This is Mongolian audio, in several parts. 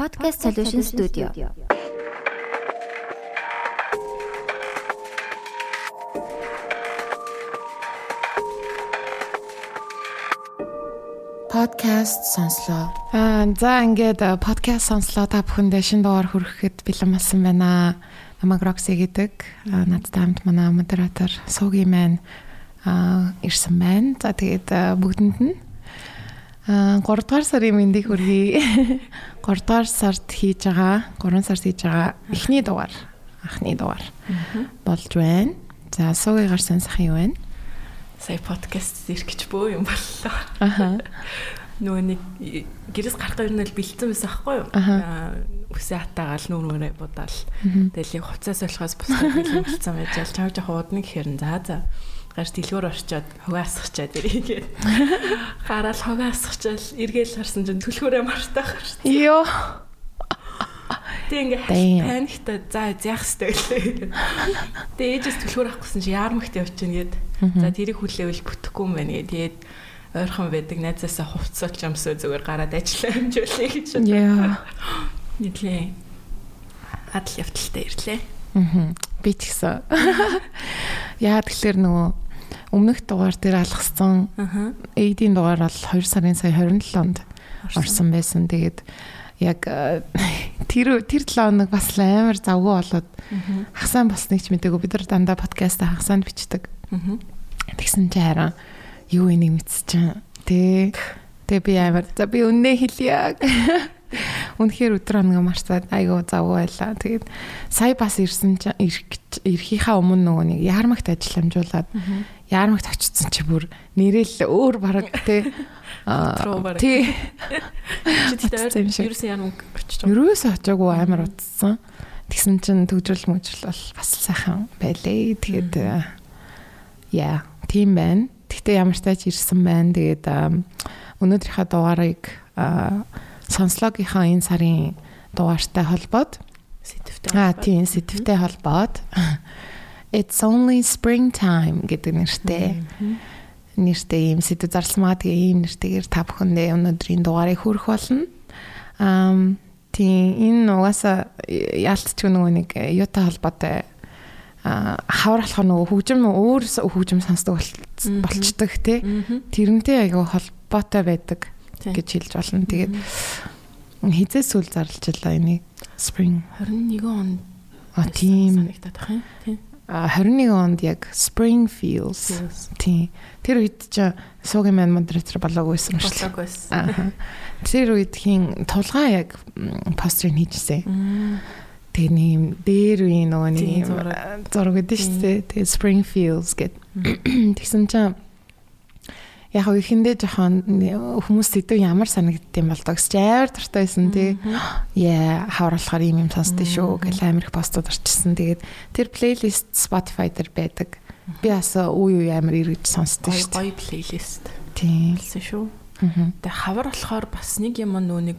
Podcast Solution Studio. Podcast сонслоо. Аа за ингээд подкаст сонслоо та бүхэндээ шинэ дугаар хүрэхэд бэлэн болсон байна. Намаг Рокси гэдэг аа, надтай хамт манай модератор Суги маань аа ирсэн байна. За тэгээд аа, бүгдэнд нь 3 дугаар сарын мэндийг хүргэе. 3 дугаар сард хийж байгаа, 3 сард хийж байгаа эхний дугаар, анхны дугаар болж байна. За Сугигаар сонсох юм байна. Сая подкаст зэрэг гэж бөө юм боллоо. Аха. Нөгөө нэг гэрээс гарах юм бол бэлдсэн байсан байхгүй юу? Аа, Үсээ хатаагаал нүүр мөрөө будаал. Тэгэл яг хувцас болохоос бусдад бэлэн болцсон байж л чам жоо хуудна гэхээр за за. Гарч дэлгүүр орчоод хогоо асгачаад ирээгээд. Гараал хогоо асгачаал эргээл харсан чинь түлхүүрээ мартаах шүү дээ. Йоо. Тэг ингээ Damn. паникта за яах ёстой гэлээ. Тэг ээжээс түлхүүр авахгүйсэн чи яармагт явчихна гээд. За тэрийг хүлээвэл бүтэхгүй юм байна гээ. Тэгээд ойрхон байдаг найзаасаа хувцсалч юмсаа зүгээр гараад ажиллаа хэмжүүлээ гэж. Яа. Нийтлээ. Адал явталтай ирлээ. Мгм. Би ч гэсэн. Яа тэгэхээр нөгөө өмнөх дугаар дээр алгасан Аха. эдийн дугаар бол 2 сарын сая 27-нд орсон байсан. Тэгээд яг э, тэр тэр 7 хоног бас амар завгүй болоод хагасаа болсныг ч мэдээгүй бид нар дандаа подкаст хагасаанд бичдэг. Тэгсэн чи хараа юу энийг мэдчихээн. Тэ Тэ би амар за би үнэ хэлье. Үнэхээр өдөр хоног марцаад айгуу завгүй байлаа. Тэгээд сая бас ирсэн чи ирэхийнхаа өмнө нөгөө нэг яармагт ажил амжуулаад яармагт очсон чи бүр нэрэл өөр бараг те тий тэгээд ерөөсөн яам очиж байгаа. Ерөөсөө очоогүй амар утсан. Тэгсэн чинь төгжрөл мөжрөл бол бас сайхан байлээ. Тэгээд э, яа, тийм байна. Тэгтээ ямар ч тач ирсэн байна. Тэгээд э, өнөөдрийнхөө дугаарыг э, сонслогийнхаа энэ сарын дугаартай холбоод Сэтвтэй. аа тийм сэтвтэй холбоод It's only springtime гэдэг нэртэй нэртэй ийм сэдв зарласмаа тэгээ ийм нэртэйгээр та бүхэндээ өнөөдрийн дугаарыг хүргэх болно. Аа тийм энэ угаасаа яалтч нөгөө нэг юутай холбоотой хавар алхах нөгөө хөгжим өөр хөгжим сонсдог болц- Мгм. болчдөг тий тэрнтэй айгүй холбоотой байдаг. Гэж хэлж болно. Тэгээд хизээ сүл зарлжлаа энийг spring 21 он а тийм санагдаад байх юм. Тийм. а, 21 онд яг spring feels тийм тэр үед ч суугийн маань модератор болоогүйсэн шүү дээ. Болоогүйс. Аа. Тэр үед хин тулгаан яг м, постерыг хийжсэн. Тэгээ нэг юм дээр үе нөгөө нэг зураг. гэдэг шүү дээ. Тэгээ spring feels гэд. Тэгсэн чинь яг ихэндээ жоохон хүмүүс сэдв ямар санагддсан бол догс амар дуртай байсан тий. Яа хавруулахаар юм юм сонсдөө шүү гэл амар их постууд орчихсон. Тэгээд тэр плейлист Spotify дээр байдаг. Би бас үе үе амар эргэж сонсдөө Гой шүү гой плейлист Тийм. болсон шүү. Тэгээ хавар болохоор бас нэг юм нөө нэг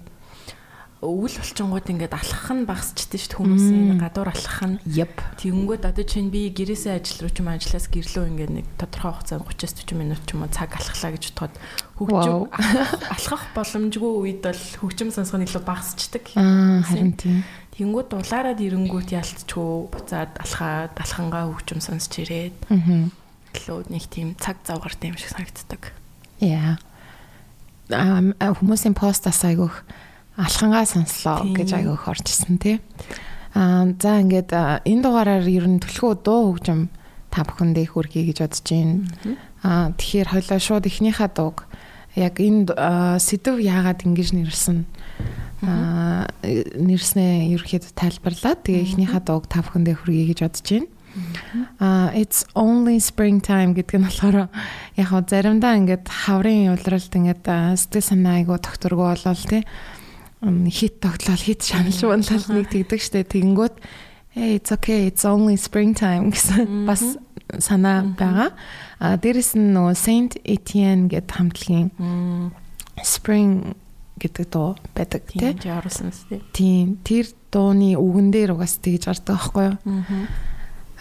өвөл булчингууд ингээд алхах нь багасчихдээ шүү дээ хүмүүсийн гадуур алхах нь Yep. Тэнгүүд одоо чинь би гэрээсээ ажил руу ч юм ажлаас гэрлөө ингээд нэг тодорхой хугацаанд 30-40 минут ч юм уу цаг алхахлаа гэж бодоход хөгжим алхах боломжгүй үед бол хөгжим сонсох нь илүү багасчдаг. Аа харин тийм. Тэнгүүд дулаараад ирэнгүүт ялцчихгүй буцаад алхаад алхангаа хөгжим сонсч ирээд Мгм. илүү нэг тийм цаг зав гартай юм шиг санагддаг. Яа. Ам хүмүүсийн постаас айгүйх алхангаа сонслоо гэж айгүйх орж исэн тий. Аа за ингээд энэ дугаараар ер нь төлхөө дуу хөгжим та бүхэндээ хүргэе гэж бодож байна. Аа тэгэхээр хоёлаа шууд эхнийхээ дууг яг энэ сэдв яагаад ингэж нэрсэн? Аа нэрснээ ерөөхдөө тайлбарлаад тэгээ эхнийхээ дууг та бүхэндээ хүргэе гэж бодож байна. Аа it's only springtime гэдэг нь болохоор яг хоо заримдаа ингээд хаврын улиралд ингээд сэтгэл санаа айгу докторгүй болол М, хит тогтлол хит шаналж унлал нэг тэгдэг штэ. Тэгэнгүүт hey it's okay it's only springtime гэсэн бас санаа байгаа. А дээрэс нь нөгөө Saint Etienne гэдэг хамтлагийн spring гэдэг дуу байдаг тий. Тийм оруулсан мэт тий. Тийм тэр дууны үгэн дээр угаас тэгж гардаг байхгүй юу?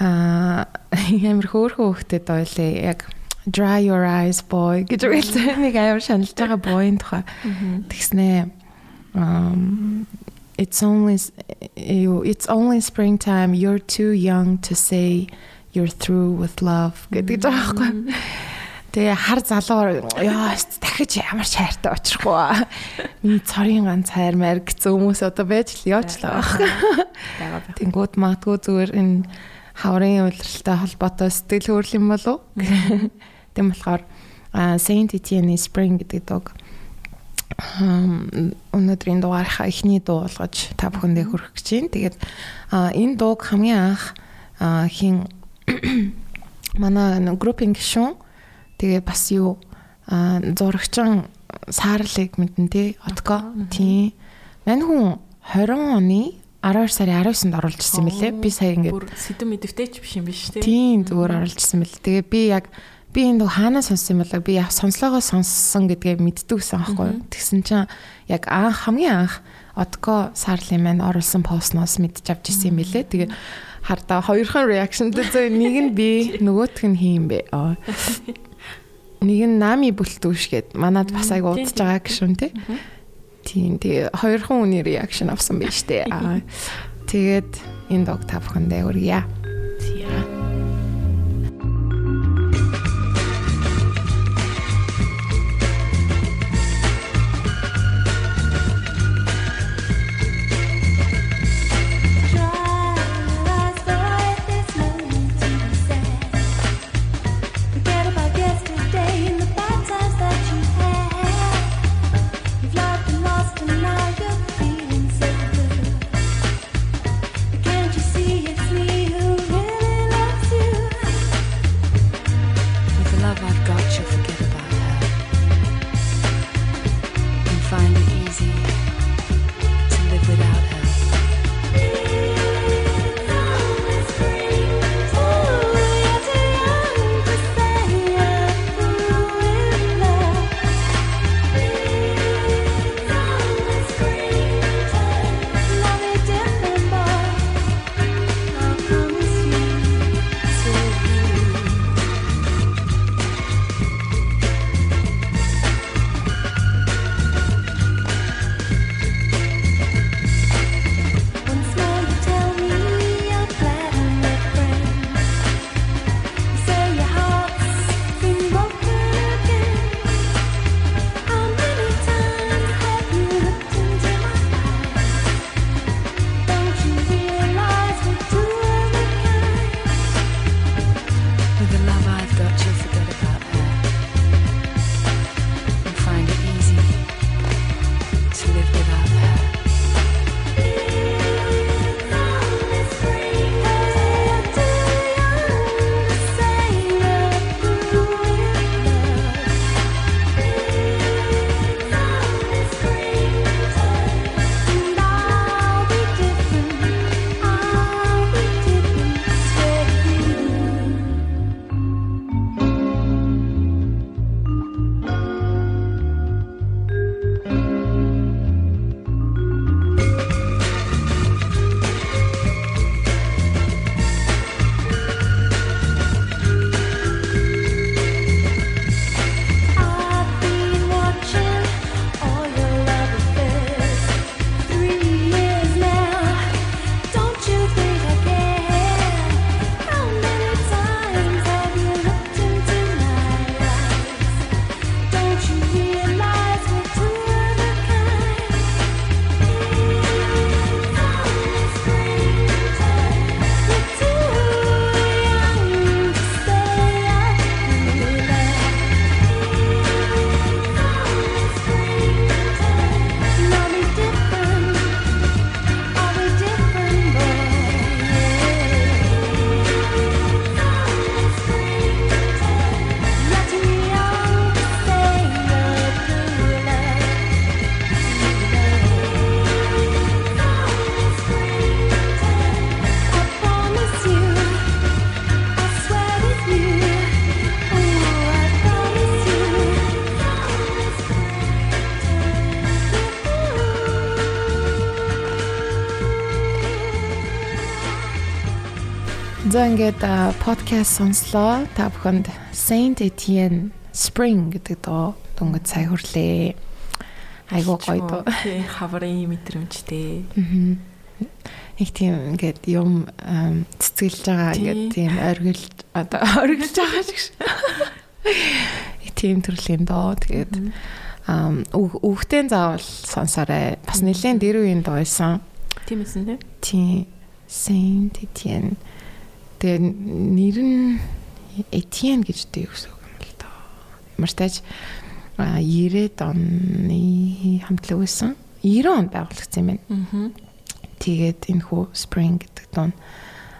Аа амар хөөрхөн хөхтэй дойлээ яг Dry your eyes boy гэж үгэлцээ нэг амар шаналж байгаа boy-ын тухай. Тэгснээ ам it's only it's only springtime you're too young to say you're through with love гэдэг жаа байхгүй. Тэгээ хар залуу яа дахиж ямар чайртай очихгүй. Миний цорын ганц хайр маяг гэсэн хүмүүс одоо байж л явчлаа баг. Тэнгүүд магадгүй зүгээр энэ хаврын удирдалтай холбоотой сэтгэл хөдлөл юм болов. Тэм болохоор Saint Etienne Spring гэдэг дог өнөөдрийн дугаарынхаа эхний дуу болгож та бүхэндээ хүргэх гэж байна. Тэгээд энэ дууг хамгийн анх хин манай группинг гишүүн тэгээд бас юу зурагчин саарлыг мэдэн тий отко тий мань хүн 20 оны 12 сарын 19-нд оруулж ирсэн мөлий. Би сая ингээд сэдв мэдвтэй ч биш юм биш тий. Тийм зүгээр оруулж ирсэн мэл. Тэгээ би яг би энэ дуу хаанаа сонссон юм бол би сонслогоо сонссон гэдгээ мэддэгсэн аахгүй. Тэгсэн чинь яг анх хамгийн анх Одко Сарлин маань оруулсан постноос мэдж авч ирсэн юм билэ. Тэгээ хардаа хоёрхан реакшн дээр нэг нь би нөгөөх нь хин бэ. Нэг нь нами бүлтүүш гэд манад бас айгу удаж байгаа гişүн тий. Тийм тэгээ хоёрхан үний реакшн авсан байж тээ. Тэгээд энэ дог та бүхэндээ хүргье. Тийм. За ингээд подкаст сонслоо. Та бүхэнд Saint Etienne Spring гэдэг дуу дөнгөж сая хүрлээ. Айгуу гоё доо. Тий, хаврын мэдрэмжтэй. Аа. Их тийм ингээд юм цэцгэлж байгаа ингээд тийм оргил одоо оргилж байгаа шиг. Их тийм төрлийн доо. Тэгээд үхтэн заавал сонсоорой. Бас нэлээд дэр үеийн доо байсан. Тийм эсэн тий. Тийм. Saint Etienne. Тэгээд нэр нь Etienne гэж дээ гэсэн үг юм л доо. Ямартайч 90-ад оны хамтлаг байсан. 90 онд байгуулагдсан юм байна. Тэгээд энэ хүү Spring гэдэг дуун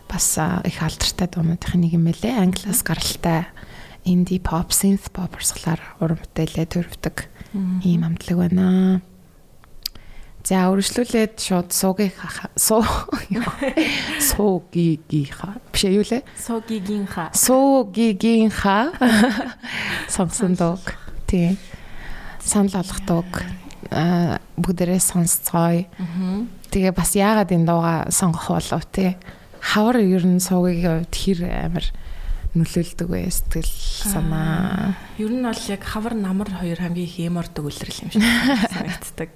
бас их алдартай дуунуудын нэг юм байлээ. Англиас гаралтай indie pop, synth pop урсгалаар уран бүтээлээ төрөвдөг ийм хамтлаг байна. За үргэлжлүүлээд шууд суугийг суу суугийнхаа биш юу лээ? Суугийнхаа. Суугийнхаа сонсон дог. Тийм санал болгодог бүгдээрээ сонсцгоё. Тэгээ бас яагаад энэ дууга сонгох болов те хавар ер нь суугийн хувьд хэр амар нөлөөлдөг вэ сэтгэл санаа. Ер нь бол яг хавар намар хоёр хамгийн их эмордог үлрэл юм шиг санагддаг.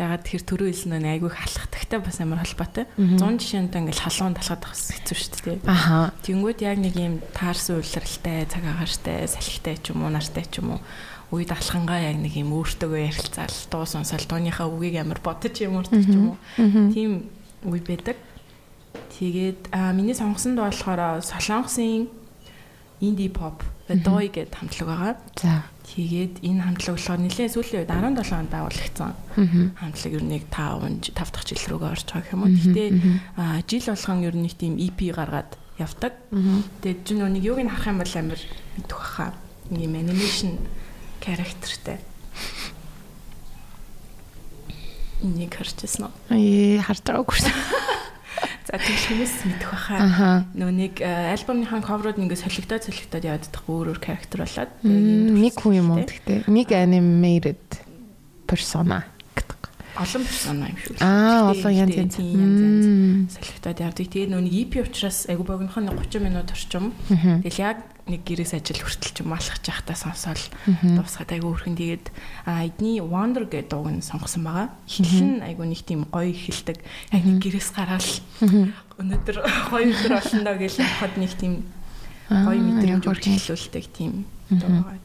Ягаад тэр төрөө хэлсэн нь айгүй халахдагтай бас амар холбоотой. 100 жишээнд ингээл халуун талхад бас хэцүү шүү дээ. Аха. Тэнгүүд яг нэг юм таарсан үлрэлтэй, цаг агаартай, салхитай ч юм уу, нартай ч юм уу үед алхангаа яг нэг юм өөртөөгөө ярилцаал дуу сонсоол дууныхаа үгийг амар бодож юм уурдаг ч юм уу. Тийм үе байдаг. Тэгээд а миний сонгосон дуу болохоор Солонгосын инди поп Doi гэдэг хамтлаг байгаа. За. Тэгээд энэ хамтлаг болохоор нэлээд сүүлийн үед 17 онд байгуулагдсан. Хамтлаг ер нь 5 5 дахь жил рүүгээ орж байгаа юм уу. Гэхдээ жил болгон ер нь тийм EP гаргаад явдаг. Тэгээд чинь нэг юуг нь харах юм бол амар мэдэх баха. Нэг юм анимашн характертай. Энийг харчихсан уу? Ээ, харж байгаагүй шүү. За тийм хүмүүс мэдэх баха. Нөө нэг альбомынхаа cover-ууд ингээд солигдоод солигдоод яваад дах өөр өөр характер болоод. Нэг хүн юм уу гэхдээ нэг animated persona олон персона юм шүү. Аа, олон янз янз солигдоод явдаг. Тэгээ нөө нэг EP учраас айгу богинохон 30 минут орчим. Тэгэл яг нэг гэрээс ажил хүртэл ч юм алхаж явахдаа сонсоол дуусгаад айгу өрхөн тэгээд эдний Wonder гэдэг дууг нь сонгосон байгаа. Нь айгу нэг тийм гоё хэлдэг. Яг нэг гэрээс гараал өнөөдөр гоё өдөр болно даа гэж хахад нэг тийм гоё мэдрэмж өгчлүүлдэг тийм дуу байгаа.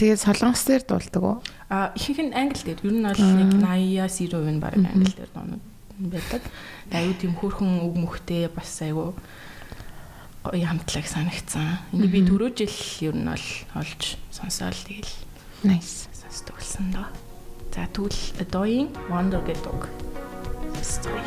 Тэгээд солонгос дээр дуулдаг уу? А ихэнх нь англи дээр. Ер нь бол нэг 80-аас 90% нь баг англи дээр дуунууд байдаг. Аюу тийм хөрхөн үг мөхтэй бас айгу гоё хамтлаг санагцсан. Энийг би түрүү жил ер нь бол олж сонсоол тэгэл. Nice. Сонсдог болсон доо. За тэгвэл Adoing Wonder гэдэг. Story.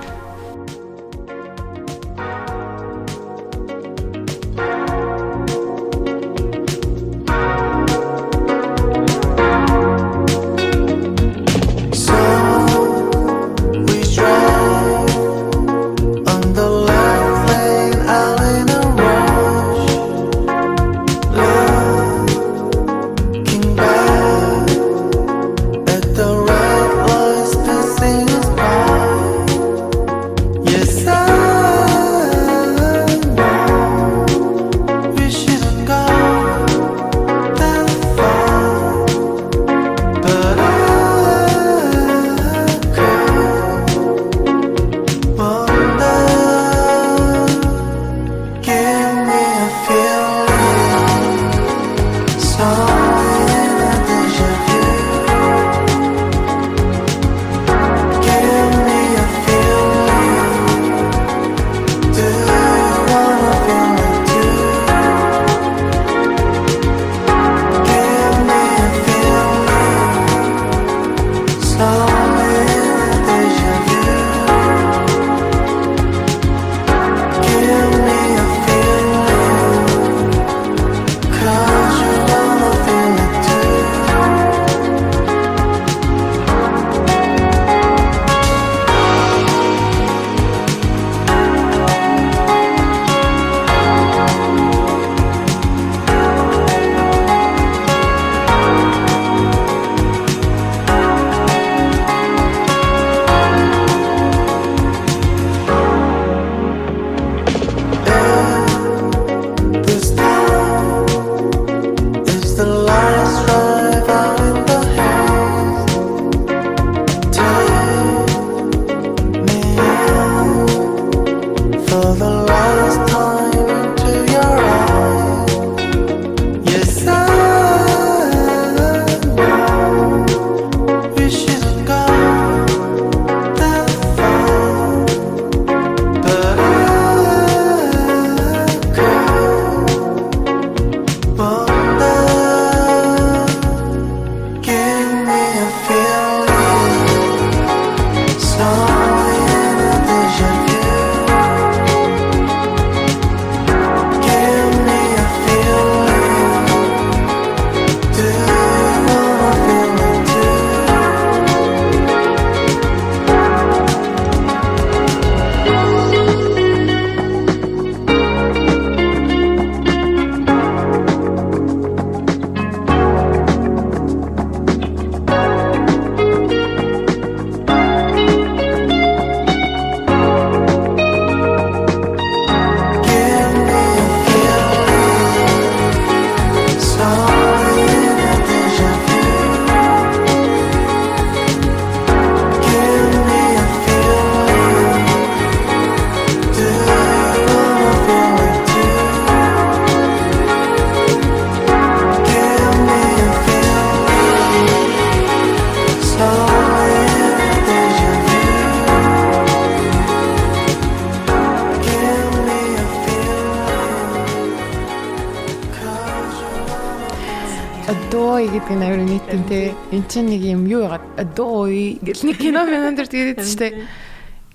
Адой гэдэг нь амар нийтэн те. Энд чинь нэг юм юу яагаад адой гэл нэг кино мэн дээр тэгээд ч те.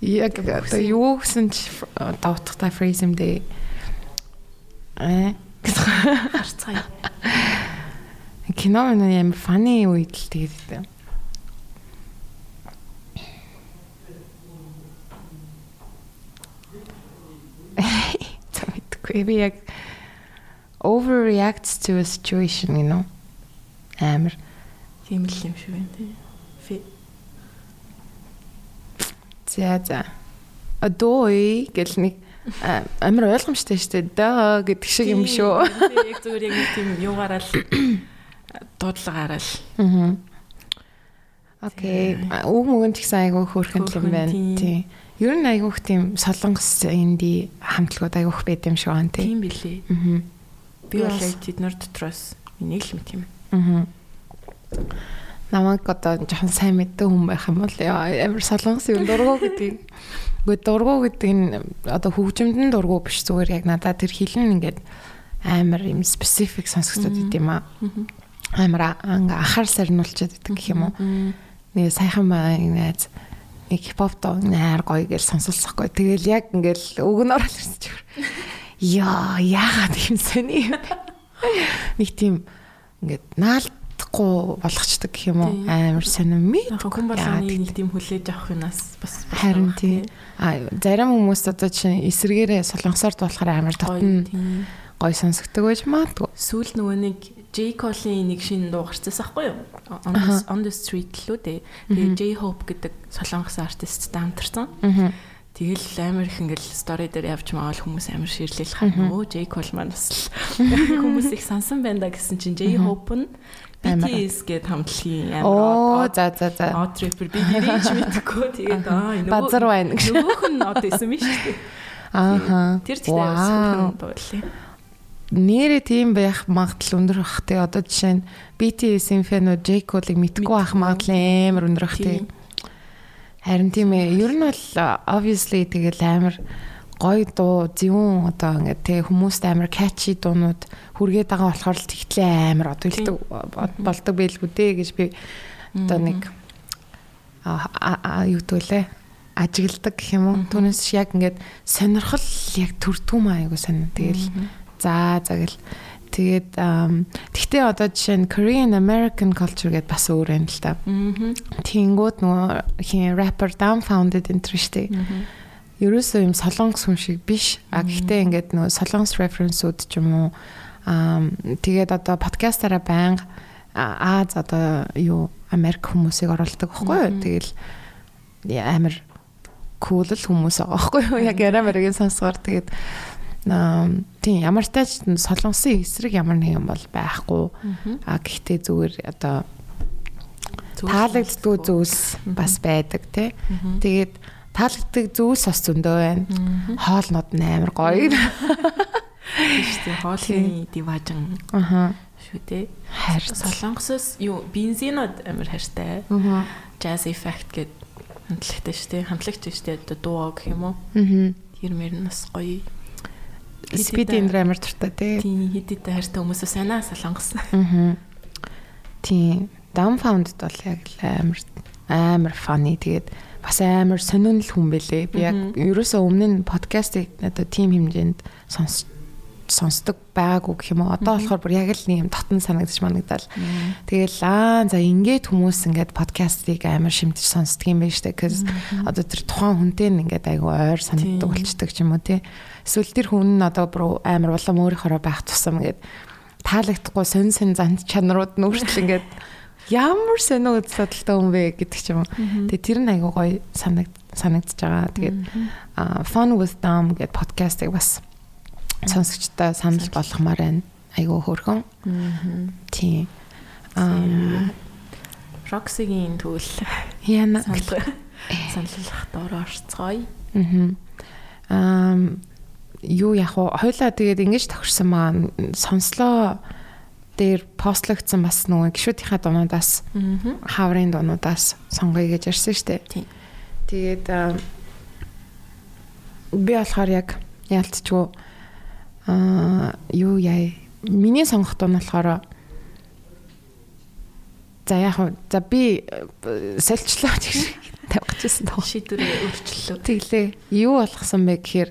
Яг одоо юу гэсэн чи давтахтай фрейз юм дээ. Э харцгаая. Кино мэн амар фаны үед л тэгээд би яг overreacts to a situation, you know. Амар. Тийм л юм шиг байна тий. За за. Адой гэл нэг амар ойлгомжтой шүү дээ. Даа гэдэг шиг юм шүү. Яг зүгээр яг тийм юугаараа л дуудлагаараа л. Аа. Окей. Үг мөгөнд их сайн айгуу хөөрхөн юм байна. Тийм. Ер нь айгуух тийм солонгос инди хамтлагууд айгуух байд юм шиг байна тийм билээ. Аа. Би бол яг тэднэр дотроос нэг л мэт юм. Аа. Намайг одоо жоохон сайн мэддэг хүн байх юм бол амар солонгос юм дургу гэдэг. Гэхдээ дургу гэдэг нь одоо хөгжимдэн дургу биш зүгээр яг надад тэр хилэн ингээд амар юм specific сонсогдод идэв юм аа. Амар анхаарал сарниулчаад идэг гэх юм уу. Нэг сайхан байназ нэг хипхоп доо нээр гоё гэж сонсолцохгүй. Тэгэл яг ингээл үг нь орол ирсэн чиг. Яа, яагаад юм сэний юм? Нэг тийм ингээд наалдахгүй болгочдөг гэх юм уу? Амар сонирм. Хүн болгоны нэг тийм хүлээж авах юмас бас харин тийм. А зарим хүмүүс одоо чинь эсэргээрээ солонгосоор болохоор амар татна гой сонсогдөг байж магадгүй. Сүүл нөгөө нэг J Cole-ийн нэг шинэ дуу гарчихсан байхгүй юу? On the Street лөө дээ. Тэгээ J Hope гэдэг солонгос артисттай хамтарсан. Тэгэл амар их ингээл стори дээр явж маавал хүмүүс амар ширлэл хаа. Өө J Cole маань бас хүмүүс их сансан байна да гэсэн чинь J Hope нь BTS гээд хамтлагийн амар оо за за за. Hot Tripper би нэрийг ч мэдэхгүй. Тэгээд аа нөгөө базар байна гэж. нөгөөх нь одоо исэн шүү дээ. Ааха. Тэр ч тэгээд сүүхэн дуулаа нэрээ тийм байх магадлал өндөр бах те одоо жишээ нь BTS-ийн фэнүүд J Cole-ыг мэдгүй байх магадлал амар өндөр бах те харин тийм ээ ер нь бол obviously тэгэл амар гой дуу зөвүүн одоо ингээд те хүмүүст амар catchy дуунууд хүргээд байгаа болохоор л тэгтлээ амар одоо хэлдэг болдог байлгүй дээ гэж би одоо нэг а юу гэдгэлээ ажигладаг гэх юм уу? Түүнээс яг ингээд сонирхол яг маа айгу сонир тэгэл За загэл тэгээд тэгтээ одоо жишээ нь Korean American culture гэдээ бас өөр юм л та. Тэнгүүд нөгөө хин rapper Dumbfounded энэ штэ. Ерөөсөө юм солонгос хүн шиг биш. А гэхдээ ингээд нөгөө солонгос reference-ууд ч юм уу тэгээд одоо подкастаараа байнга Аз одоо юу Америк хүмүүсийг оруулдаг байхгүй юу? Тэгэл амар кул л хүмүүс байгаа байхгүй юу? Яг Америкийн сонсгоор тэгээд тийм ямар тач солонгосын эсрэг ямар нэг юм бол байхгүй. А гэхдээ зүгээр одоо таалагддгүй зүйлс бас байдаг тий. Тэгээд таалагддаг зүйлс бас зөндөө байна. Хоолнууд амар гоё. Тийштэй хоолны диважин. Аха. Шүү дээ. Хайр солонгосоос юу бензинод амар хайртай. Аха. Jazz effect гэд хамтлагтай шүү дээ. Хамтлагч шүү дээ. Одоо дуу гэх юм уу? Аха. Тэр мөр нас гоё Speed энэ амар туртай тий. Тийм хэдийдээ хайртай хүмүүсээ санаа солонгос. Аа. Тийм. Dumbfounded бол яг амар амар funny тэгээд бас амар сонирхол хүн бэлээ. Би яг ерөөсөө өмнө нь подкастыг одоо тим хэмжээнд сонс сонсдог байгаагүй гэх юм уу. Одоо болохоор бүр яг л нэг юм дотн санагдаж манагдал. Тэгэл аа за ингээд хүмүүс ингээд подкастыг амар шимтэж сонсдог юм байна штэ. Cause одоо тэр тухайн хүнтэй ингээд айгу ойр санагддаг болчдөг ч юм уу тий. Эсвэл тэр хүн нь одоо бүр амар улам өөрийнхөө байх тусам ингээд таалагдахгүй сонь сонь зант чанарууд нь өөрчлөл ингээд ямар сонио үзэлтэй хүн бэ гэдэг ч юм уу. Тэгээ тэр нь айгу гоё санагд санагдаж байгаа. Тэгээд fun with them гэдэг подкастыг бас сонсогчтой санал болгомоор байна. Айгуу хөөрхөн. Тийм. Аа Роксигийн төвл яна саналлах доор орцгоё. Аа юу яг хойлоо тэгээд ингэж тохирсон маань сонслоо дээр постлогдсон бас нөгөө гişүүдийнхаа дуунуудаас хаврын дуунуудаас сонгоё гэж ярьсан шүү дээ. Тэгээд би болохоор яг яалтчгүй аа юу яа миний сонгох дуу нь болохоор За яг хөө за би э, сольчлоо гэж гэжсэн тоо. Шийдвэрээ өөрчлөлөө. Тэглээ. Юу болгосон бэ гэхээр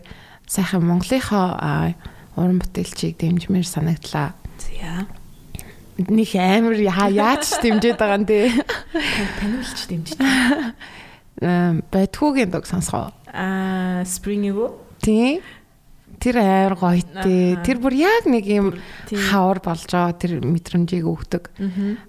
сайхан Монголынхоо уран бүтээлчийг дэмжмээр санагдлаа. За. Них амар яа яаж дэмжиж байгаа юм те. Таниулч дэмжиж. Эм байтгуугийн дог сонсгоо. Аа, Spring юу? Тий. Тэр амар гоё. Аха. Тэр бүр яг нэг юм хавар болж байгаа тэр мэдрэмжийг өгдөг.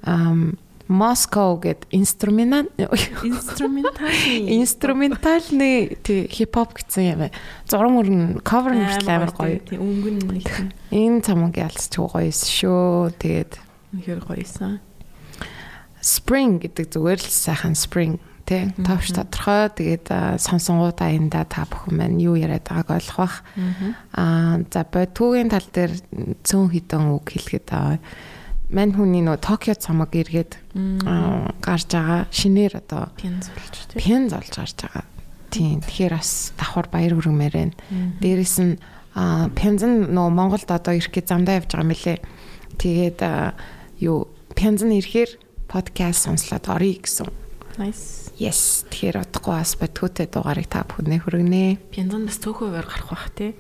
Аа. Moscow гэд инструмент Инструментал. инструментальны тий хипхоп гэсэн юм байна. Зураг мөрн cover нь амар гоё. Тийм, өнгөн нэг Энэ цамаг ялцч гоё шүү. Тэгээд үнэхээр гоёсан. spring гэдэг зүгээр л сайхан spring тий товч тодорхой тэгээд а, сонсонгууд аянда та бүхэн маань юу яриад байгааг ойлгох бах. Аа за бодгоогийн тал дээр цөөн хідэн үг хэлэхэд аа мань хүний нөө Токио цамаг эргээд гарч байгаа шинээр одоо Пенз болж тийм. пен золж гарч байгаа. Тийм тэгэхээр бас давхар баяр хүргэмээр байна. Дээрэс нь пензэн нөө Монголд одоо ирэх гэж замдаа явж байгаа мөлий. Тэгээд юу пензэн ирэхээр подкаст сонслоод оръё гэсэн. Nice. Yes. Тэгэхээр удахгүй бас бодгоотой дугаарыг та бүхэнд хүргэнэ. Пензан бас төөхөөр гарах бах тий.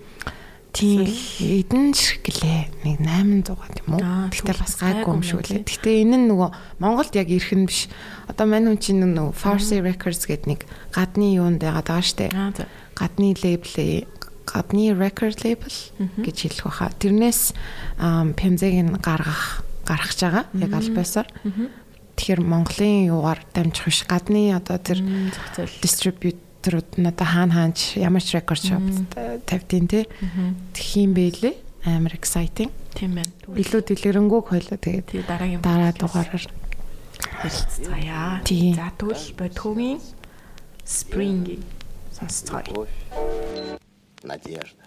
Тийм эдэн ширхлээ. Нэг 800 тийм үү? Аа, Гэхдээ тэгвэл бас гайгүй юм юм шүү лээ. Гэхдээ энэ нь нөгөө Монголд яг ирэх нь биш. Одоо мань хүн чинь нөгөө Farsi Records гэдэг нэг гадны юунд байгаа даа штэ. Аа. Гадны лейбл гадны record label гэж хэлэх баха. Тэрнээс пензэг нь гаргах гаргаж байгаа. Яг альбасаар. Тэгэхээр Монголын юугаар дамжих биш. Гадны одоо тэр дистрибьюторууд нь одоо хаана хаанч ямар ч рекорд шоп тавьдیں۔ тий. Тхиим бэлээ. Амар exciting. Тийм байна. Илүү дэлгэрэнгүй хойлоо тэгээд дараагийн дараа дугаараар ярилцгаая. Тий. За тэгвэл бодхогийн Spring сонсцгоё. Надежда.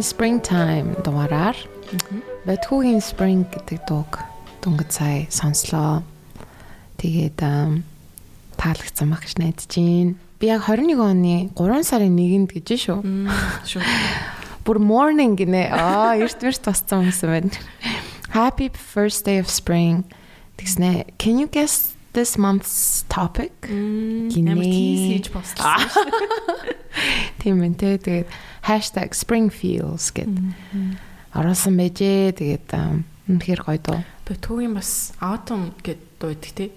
Only springtime дугаараар Бэтхүүгийн spring гэдэг дууг Дүнгэд сая сонслоо. Тэгээд таалагдсан баг гэж найдаж байна. би яг 21 оны 3 сарын 1-нд гэж шүү. Шүү. Бүр morning гинэ. Аа, эрт мэрт босцсон хүмүүс юм байна. Happy first day of spring. Тэгснэ. Can you guess this month's topic? Гинэ. Амар тийс хийж бослоо. Тийм ээ тэ тэгээд #springfeels гэд оруулсан байжээ. Тэгээд үнэхээр гоё дуу. Тэгээ түүгийн бас autumn гэд дуудаг тий.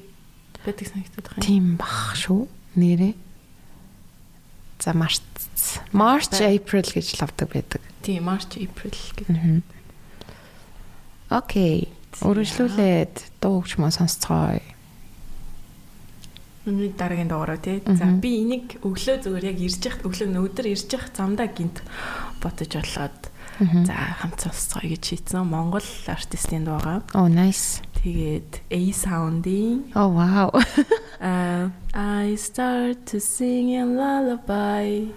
Байдаг санагдаад байна. Тийм бах шүү. Нэрээ. За Марч March April гэж лавдаг байдаг. Тийм March April гэдэг. Окей. Өргөжлүүлээд дуу хөгжмөө сонсцгоё. Миний дараагийн дугаараа тий. За би энийг өглөө зүгээр яг ирж яхад өглөө өнөөдөр ирж яхад замдаа гинт бодож болоод за хамт сонсцгоё гэж шийдсэн. Монгол артистийн дуугаа. Oh nice. Тэгээд A Sound-ийн Oh wow. Uh, I start to sing a lullaby.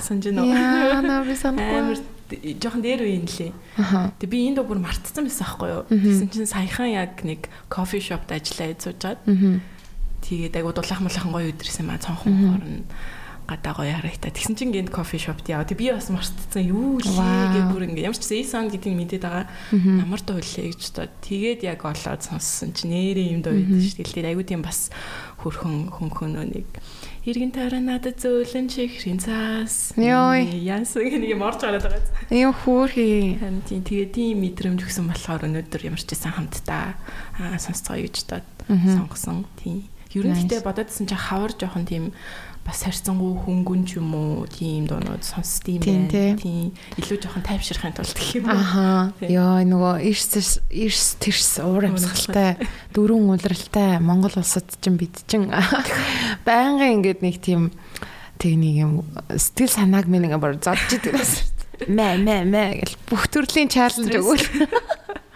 Санжино. Яа, Амар санахгүй. жоохон дээр үе юм лээ. Аха. Тэг би энэ дуу бүр мартсан байсан байхгүй юу. Тэгсэн чинь саяхан яг нэг кофе шопт ажиллаад суужгаад Мгм. Тэгээд айгу дулаах мулаахан гоё өдрөөс юм а цонхон хорн гадаа гоё харагдаа. Тэгсэн чинь гинт кофе шопт яа. Тэг би бас мартсан юу лээ Вау. гэ бүр ингээ ямар ч эйсон гэдгийг мэдээд байгаа. Ямар дуу лээ гэж бодоод тэгээд яг олоод сонссон чинь нэрээ юм дуу шүү дээ. Тэгээд айгу тийм бас хөрхөн хөнхөнөө нэг Иргэн тойрон надад зөөлөн чихрийн цаас. Йой. Янсан нэг юм орж гараад байгаа. Ийм хөөрхий. Тийм тэгээ тийм мэдрэмж өгсөн болохоор өнөөдөр ямар ч байсан хамтдаа аа сонсцгоё гэж дод сонгосон. Тийм. Ер нь гэтээ бодоодсэн чи хавар жоохон тийм бас харьцангуй хөнгөн ч юм уу тийм доонууд сонсд юм Тийм. Илүү жоохон тайвширхын тулд гэх юм уу. Аха. Тийм. Йоо нөгөө эрс эрс тэрс уур амьсгалтай дөрвөн улиралтай Монгол улсад чинь бид чинь байнгын ингээд нэг тийм тэг нэг юм сэтгэл санааг минь ингээ бор зодж идэг байсан. Мэ мэ мэ гэл бүх төрлийн чаленж өгвөл.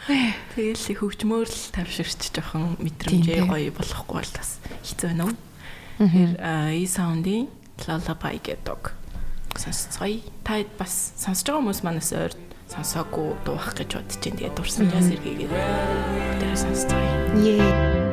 Тэгэл хөгжмөөр л тайвширч жоохон мэдрэмжээ гоё болохгүй бол бас хэцүү байна уу? Тэр и саундын lullaby гэдэг сонсцгоё. Та бас сонсож байгаа хүмүүс манаас ойр сонсоогүй дуухах гэж бодож чинь тэгээд дурсан жаз эргээгээд тэр сонсцгоё. Ее.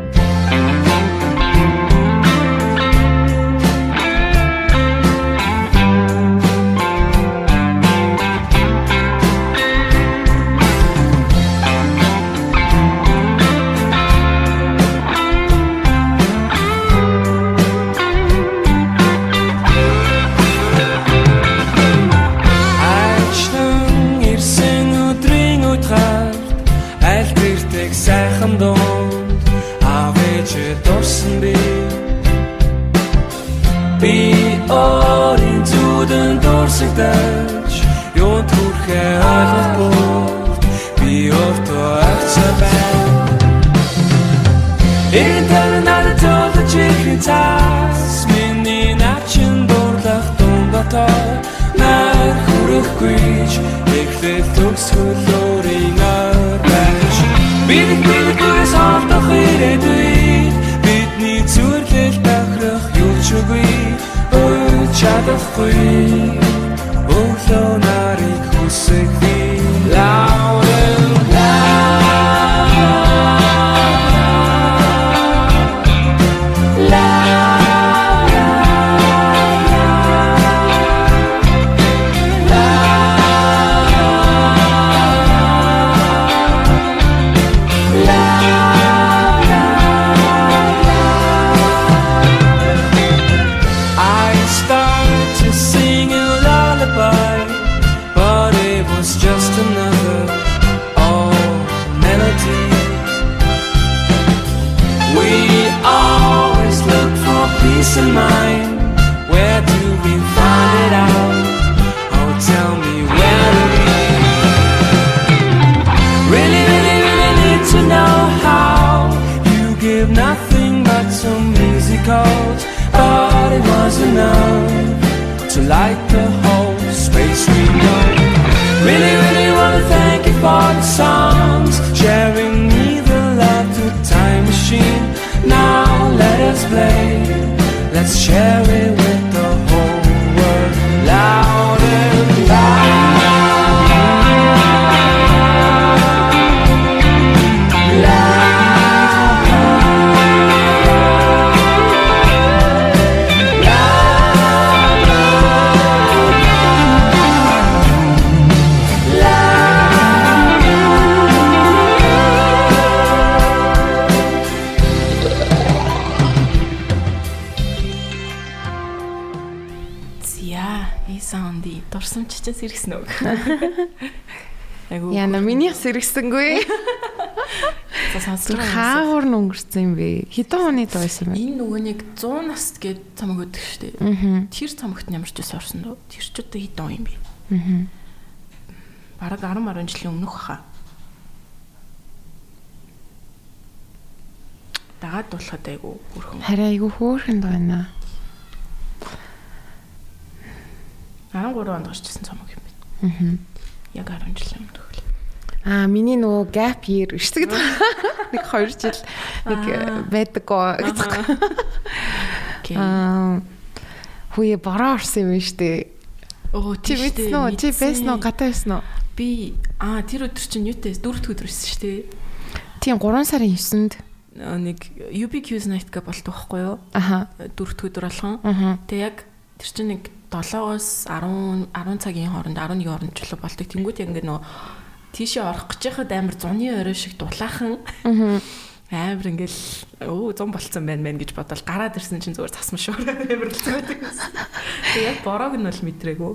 Орин зүдэн дурсагдаж юунд хүрхээ ойлгохгүй би өөртөө агцаа байна Интернет төлөж ихэн цаас миний начин дурлах дундатаа нар хүрэхгүйч эхлэл төгсгөл quên Яна миний сэргсэнгүй. Хаагур нь өнгөрсөн юм бэ? Хэдэн оны доо байсан бэ? Энэ нөгөө нэг 100 наст гээд цамаг өгдөг шүү дээ. Тэр цамагт нь ямар ч байсан орсон дөө. Тэр ч одоо хэдэн он юм бэ? Аа. Бараг 10 10 жилийн өмнөх хаа. Дагаад болоход айгу хөрхөн. Харин айгүй хөөрхөнд байна. 13 онд гарчсан цамаг юм. Аа. Яг 10 жилийн өмнөх л. Аа миний нөгөө gap year шүү дээ. Нэг 2 жил нэг байдаг гоо гэдэг. Окей. Аа хүйе бороо орсон юм шүү дээ. Оо Чи мэдсэн үү? Чи байсан уу? Гадаа байсан уу? Би аа тэр өдөр чинь юутай дөрөвд өдөр байсан шүү дээ. Тийм 3 сарын 9-нд. Э, Нэг UBQ night гэж болдог байхгүй юу? Аха. Дөрөвд өдөр болгон. Тэгээ яг тэр чинь нэг 7-оос 10 10 цагийн хооронд 11 хооронд ч л болдог. Тэнгүүд яг ингээд нөгөө тийшээ орох гэж яхад амар зуны орой шиг дулаахан амар ингээл өө зун болцсон байна мэн гэж бодоод гараад ирсэн чинь зүгээр цас мшуур амар л байдаг. Тэгээ яг борог нь бол мэдрээгүй.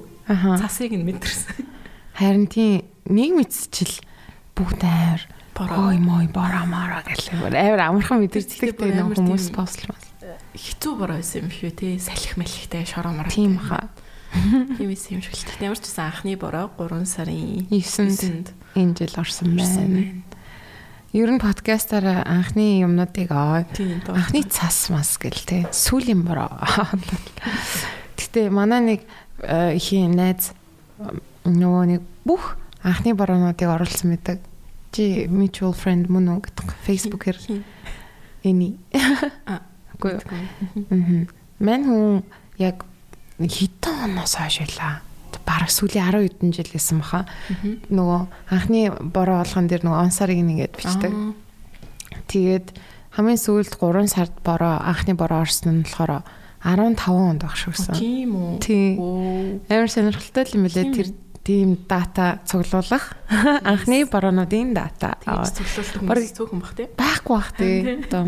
Цасыг нь мэдэрсэн. Харин тийм нэг мэдсчил бүгд амар Бороо. ой мой бороо мараа гэх юм. Амар амархан тийм амар хүмүүс бослмас. Хэцүү бороо байсан юм шүү те. Салхи малхитай шороо мороо. Тийм хаа. Тийм эсэм юм шиг л. Ямар ч гэсэн анхны бороо 3 сарын 9-нд энэ жил орсон байна. Ер нь подкастаар анхны юмнуудыг анхны цас мас гэл те сүүлийн бороо. Гэтэ манай нэг ихийн найз э, нөгөө нэг бүх анхны бороонуудыг оруулсан мэдэг. Чи mutual friend мөн үү гэдэг Хин. эний. Үгүй юу. Мгм. Мэн хүн яг хитэн оноос хойш байлаа. Бараг сүүлийн 10 хэдэн жил гэсэн баха. Нөгөө анхны бороо болгон дээр нөгөө онсарыг нэгээд бичдэг. Аа. Тэгээд хамгийн сүүлд 3 сард бороо анхны бороо орсон нь болохоор 15 онд баг шүү гэсэн. Тийм үү? Тий. Оо. Амар сонирхолтой юм билээ Тийм тэр тийм дата цуглуулах. Анхны бороонуудын дата. Тэгж цуглуулдаг хүмүүс цөөхөн бах тий. Байхгүй бах тий. Тийм. Одоо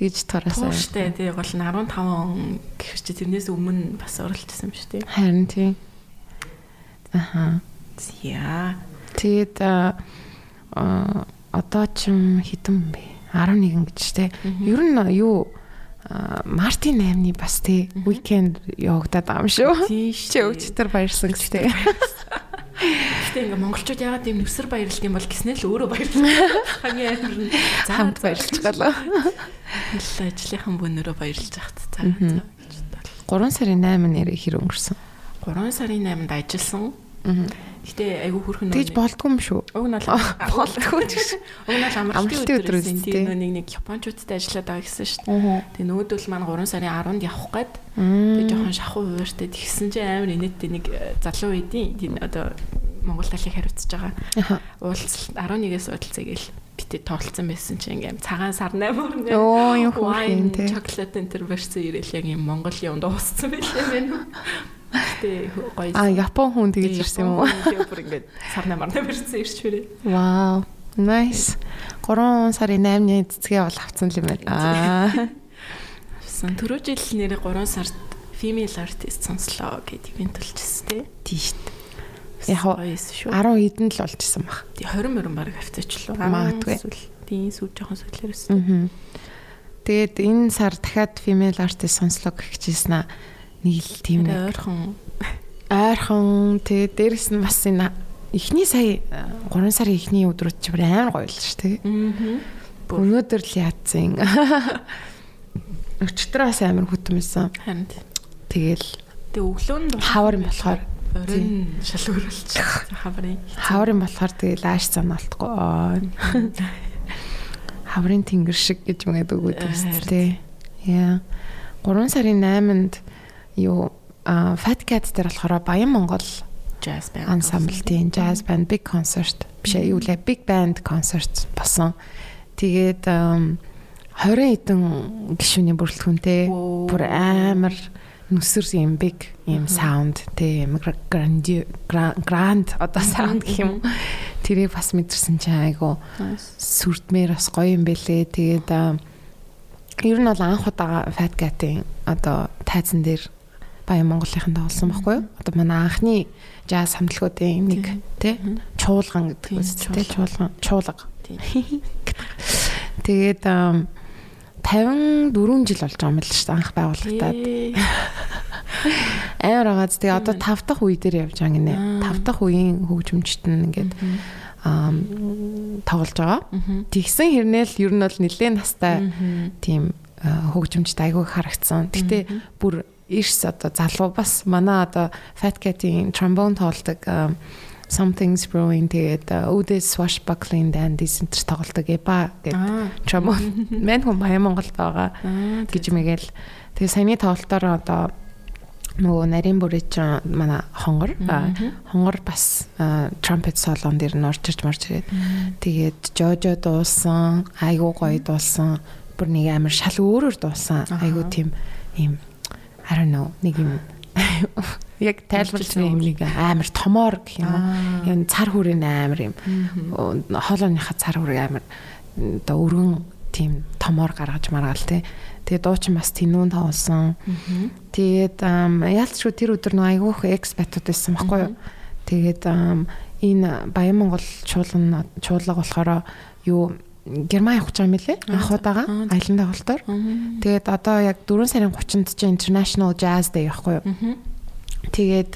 тэгж тараасаа. Тууштай тий гол нь 15 он гэхэр чи тэрнээс өмнө бас оролцсон юм шүү тий. Харин тий. Аха. Яа. Тэгээд а одоо ч юм хитэн бэ? 11 гэж те. Ер нь юу Мартин 8-ны бас те уикенд явагдаад байгаа юм шүү. Тийм Чи шүү. өчтөр баярсан гэж те. Гэтэ ингээ монголчууд ягаад ийм нүсэр баярлдаг юм бол гиснээ л өөрөө баярлдаг. Хамгийн амар нь. Хамт баярлж галаа. Л ажлынхан бүүнөрөө баярлж гэж бодлоо. 3 сарын 8 нэрээ хэр өнгөрсөн. 3 сарын 8-нд ажилласан. Гэтэ айгүй хүрхэн Тэгж болдгүй юм шүү. Уг нь бол Болдгүй ч. Уг нь бол Амралтын өдөр тий. Тийм нэг нэг японочдод ажиллаад байгаа гэсэн шүү дээ. Тэгээ нөгөөдөл маань 3 сарын 10-нд явах гээд тэгээ жоохон шахуу ууртай тэгсэн чинь амар инээдтэй нэг э, залуу эдийн тийм одоо Монгол талыг хариуцж байгаа. Уулзалт 11-ээс уулзъя гэл битээ тоолцсон байсан чинь ингээм цагаан сар 8-аар ингээм Оо, юм хөөрхөн, тий. Чоколад энэ төр барьсан ирээл яг юм Монгол юм дууссан байлээ мэн. Гэтэ гоё. А Япон хүн тэгж ирсэн юм уу? Бүр ингээд сар 8-аар барьсан ирч хүрээ. Вау. Nice. 3 сарын 8-ны цэцгээ бол авцсан юм байна. Аа. Сан түрүү жил нэрээ 3 сард female artist сонслоо гэдэг ивент болчихсон тий. Тийш. Яг уу, гоё эсэ шүү. 10 эдэн л болчихсон баг. Тий 20 мөрөн баг авцаачлаа. Магадгүй. Тийм сүү жоохон сөдлөрөөс. Аа. Тэгээд энэ сар дахиад female artist сонслоо гэх гэжсэн аа. Нэг л тийм ойрхон ойрхон тэгээд дээрэс нь бас энэ эхний сая 3 сарын эхний өдрүүд чи бүр амар гоё л шүү. Бүр. Өнөөдөр л яатсан. Өчтөрөөс амар хөтмөсөн. Харин тий. Тэгэл Тэгээ өглөө нь хавар юм болохоор оройн шал өөрөлж хаврын. хаврын болохоор тэгэл ааш санаалтгүй. Хаврын тэнгэр шиг гэж мэгэд өгөөд Харин. өстэй. Яа. 3 сарын 8-нд юу Fat Cat дээр болохоор Баян Монгол jazz band ансамблтын jazz band big concert. Биш ээ юу лээ? Big band concert басан. Тэгээд ам, 20 хэдэн гишүүний бүрэлдэхүүнтэй бүр амар нүсэр юм big юм sound тэ grand grand одоо sound гэх юм. Тэрийг бас мэдэрсэн чинь айгу сүрдмээр бас гоё юм бэлээ. Тэгээд ер нь бол анх удаа Fat Cat-ийн одоо тайзан дээр Баян Монголынхан тоглосон байхгүй юу? Одоо манай анхны жаз хамтлагуудын нэг тий. чуулган гэдэг үстэй чуулган чуулга. Тэгээд 54 жил болж байгаа юм л шүү дээ анх байгууллагатаад. Амар агааз тэгээ одоо 5 дахь үе дээр явж байгаа гинэ. 5 дахь үеийн хөгжимчт нь ингээд аа тоглож байгаа. Тэгсэн хэрнээл ер нь бол нэлээд настай тийм хөгжимчд айгүй харагдсан. Гэтэ бүр эрс одоо залуу бас. Манай одоо Fat Cat-ийн trombone тоглодог something's brewing тэгээд Ude Swashbuckling Dandies энэ тоглолдог эба гэдэг trombone. Мэн хүн Баян Монголд байгаа гэж мэгэл тэгээд саяны тоглолтоор одоо нөгөө нарийн бүрэж манай хонгор хонгор бас trumpet солон дээр нь орж ирж марж ирээд. Тэгээд жожо дуулсан айгуу гоё дуулсан бүр нэг амар шал өөрөөр дуулсан. Айгуу тийм ийм I don't know нэг юм яг тайлбарлаж юм нэг амар томоор гэх юм уу. Яг цар хүрийн амар юм. Хоолойныхаа цар хүрээ амар оо өргөн тийм томоор гаргаж маргаал те. Тэгээ дуучин бас тэнүүн тоглосон. Тэгээд яалтчгүй тэр өдөр нэг айгүйх экспатууд байсан байхгүй юу. Тэгээд энэ Баян Монгол чуулган чуулга болохоор юу Герман явах гэж байгаа юм лээ. Анх удаага аялын тоглолтоор. Тэгээд одоо яг 4 сарын 30-нд чинь International Jazz Day явахгүй юу? Тэгээд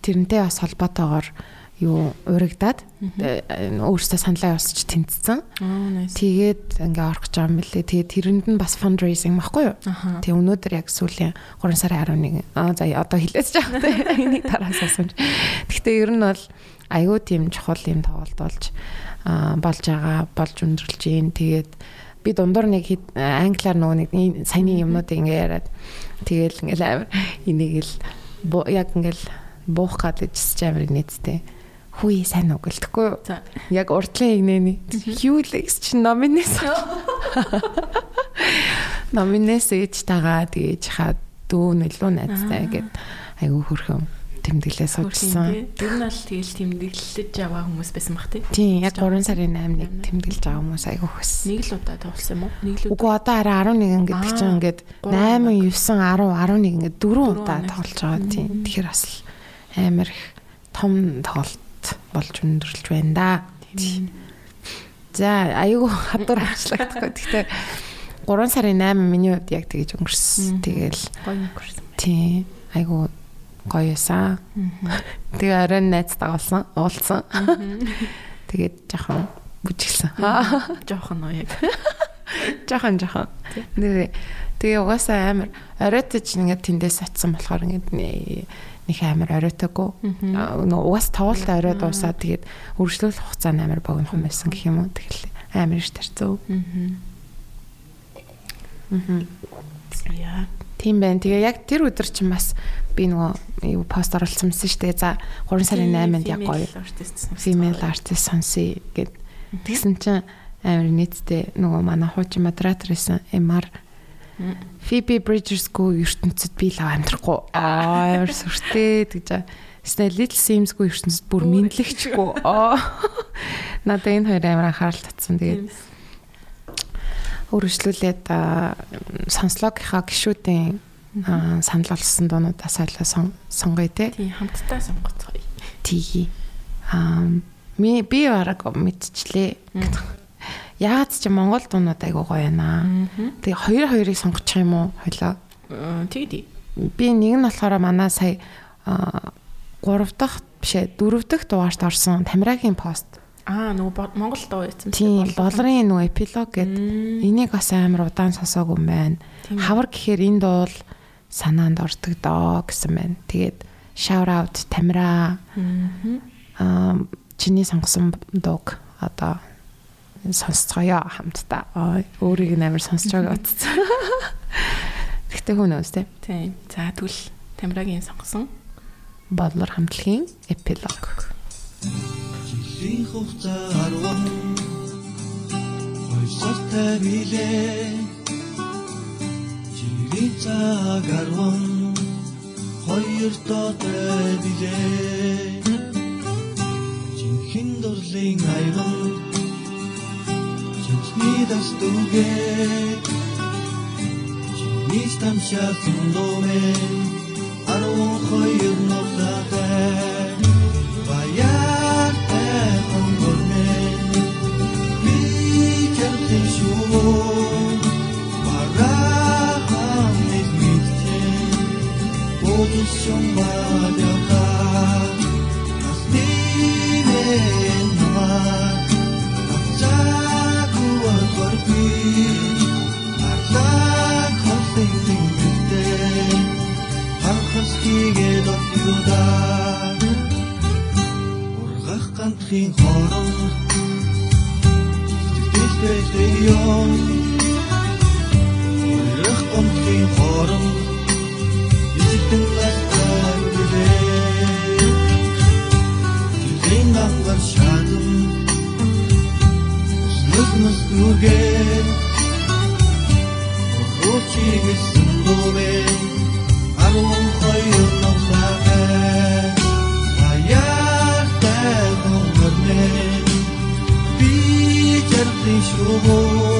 тэрнтэй бас холбоотойгоор юу урагдаад өөрөөсөө саналаа явуулж тэнцсэн. Тэгээд ингээ орох гэж байгаа юм лээ. Тэгээд тэрэнд нь бас fundraising баггүй юу? Тэгээ өнөөдөр яг сүүлийн 3 сарын 11 аа за одоо хэлээч жаа. Энийг тараас асууж. Гэхдээ ер нь бол аюу тийм чухал юм тоглолт болж болж байгаа болж өндөрлж гин. Тэгээд би дундуур нэг англиар нөгөө нэг саяны юмнуудыг ингээ яриад тэгээл ингээл амар энийг л яг ингээл буух гадаж амар нийттэй хүй сайн уу гэлтэхгүй юу. Яг урдлын игнэний Hugh-Lex чи номинес. Номинес ээж тагаа тэгээж хаа дүү нөлөө найзтай гэд айгүй хөрхөн тэмдэглээ суужсан. Тэр нь бол тэгэл тэмдэглэж яваа хүмүүс байсан бах тий. Тийм яг 3 сарын 8-нд тэмдэглэж байгаа хүмүүс айгүй хөс. Нэг л удаа тоглосон юм уу? Нэг л Үгүй одоо арай 11 гэдэг чинь ингээд 8 9 10 11 ингээд 4 удаа тоглож байгаа тийм. Тэгэхээр бас амар их том тоглолт болж өндөрлж байна да. За аюу хадвар авчлагдахгүй. Гэхдээ 3 сарын 8 миний хувьд яг тэгэж өнгөрсөн. Тэгэл гоё өнгөрсөн. Тийм. Айгу гоё юусан. Тэгээ оройн найзтайгаа болсон, уулзсан. Тэгээд жоохон бүжиглсэн. Жоохон нөө яг. Жоохон жоохон. Нэр тэгээ угаасаа амар оройтой ч ингээд тэндээс очисон болохоор ингээд нэг амар оройтойгоо. Нөгөө угаас тоглолт орой дуусаад тэгээд үргэлжлүүлэх хугацаа амар богинохон байсан гэх юм уу. Тэгэл амар их тарцсан. Аа. Яа. Тийм байна. Тэгээ яг тэр өдөр чинь бас би нөгөө юу пост оруулсан шүү дээ. За 3 сарын 8-нд яг гоё female artist сонсъё гэд. Тэгсэн чинь амар нийтдээ нөгөө манай хуучин модератор байсан MR Phoebe Bridgers-гүй ертөнцид би л амьдрахгүй. Аа амар сүртэй гэж. Снэ Little Sims-гүй ертөнцид бүр мэдлэгчгүй. Аа. Надад энэ хоёр амар анхаарал татсан. Тэгээд өргөжлүүлээд сонслогийнхаа гişүүдийн санал болсон дуунуудаа сайлаа сонгоё те. Тийм хамтдаа сонгоцгоё. Тгий. Аа ми би бараг мэдчихлээ. Яагаад ч Монгол дуунууд айгуу гоё байна. Тэгээ хоёр хоёрыг сонгочих юм уу? Хойлоо. Тэгдий. Би нэг нь болохоор манай сая 3 дахь бишээ 4 дахь дугаарт орсон Тамирагийн пост Аа нөгөө Монгол дуу байсан. Тийм болрын нөгөө эпилог гэд энийг бас амар удаан сонсоог юм байна. Хавар гэхээр энэ дуул санаанд ордог доо гэсэн байна. Тэгээд shout out Тамира. Аа чиний сонгосон дууг одоо сонсцгоё хамтдаа. Өөрийг нь амар сонсож байгааг утсан. Гэхдээ хүн өөс тэ. Тийм. За тэгвэл Тамирагийн сонгосон бодлор хамтлагийн эпилог. Жилийн хугацаа 10 Хойсортой билээ Жилийн цаг 10 Хоёр доотой билээ. Жинхэнэ дурлын аяган Чинхний даст үгээ Чиний стамшаа сундомэн арван хоёр нуглаатай Гантрын хорон Сэтгэлтэй юм Ургах гантрын хорон Тэлийн ангар шатан Снус нус дүрген Ручиг сүндовэ Арун хоёр номлаа Аяартай хонгорне Би чархи шугу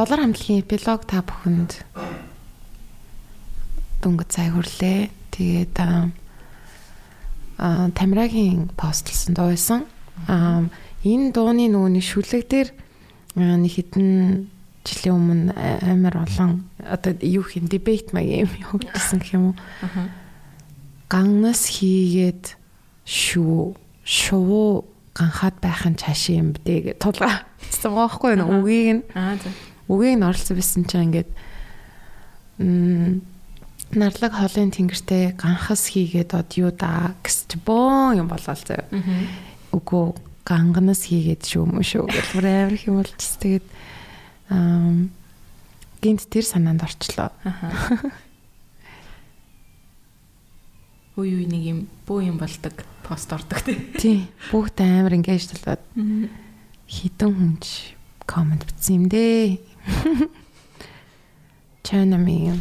болор хамтлагийн эпилог та бүхэнд дүнгэд цай хүрлээ. Тэгээд аа Тамирагийн постлсон дуу байсан. Аа энэ дууны нөгөөний шүлэг дээр нэг хитэн жилийн өмнө амар олон одоо юу хин дебет маяг юм явуулсан гэх юм уу. Ганнас хийгээд шүү шуу ганхаад байх нь цаашаа юм бэ гэж тулгаа. Цэцэн гохгүй нэ үгийг нь Аа за. Үгийг нь оролцсон байсан чинь ингээд м нарлаг холын тэнгэртэй ганхас хийгээд од юу да гэсч боо юм болол заяа. Үгүй ганганаас хийгээд шүү мө шүү гэж бүр амар их юм болчихс. Тэгээд аа гинт тэр санаанд орчлоо. Үй үй нэг юм бөө юм болдог пост ордог тий. Бүгд амар ингэж талаад хитэн хүнч комент бичсэн юм дээ. Чанами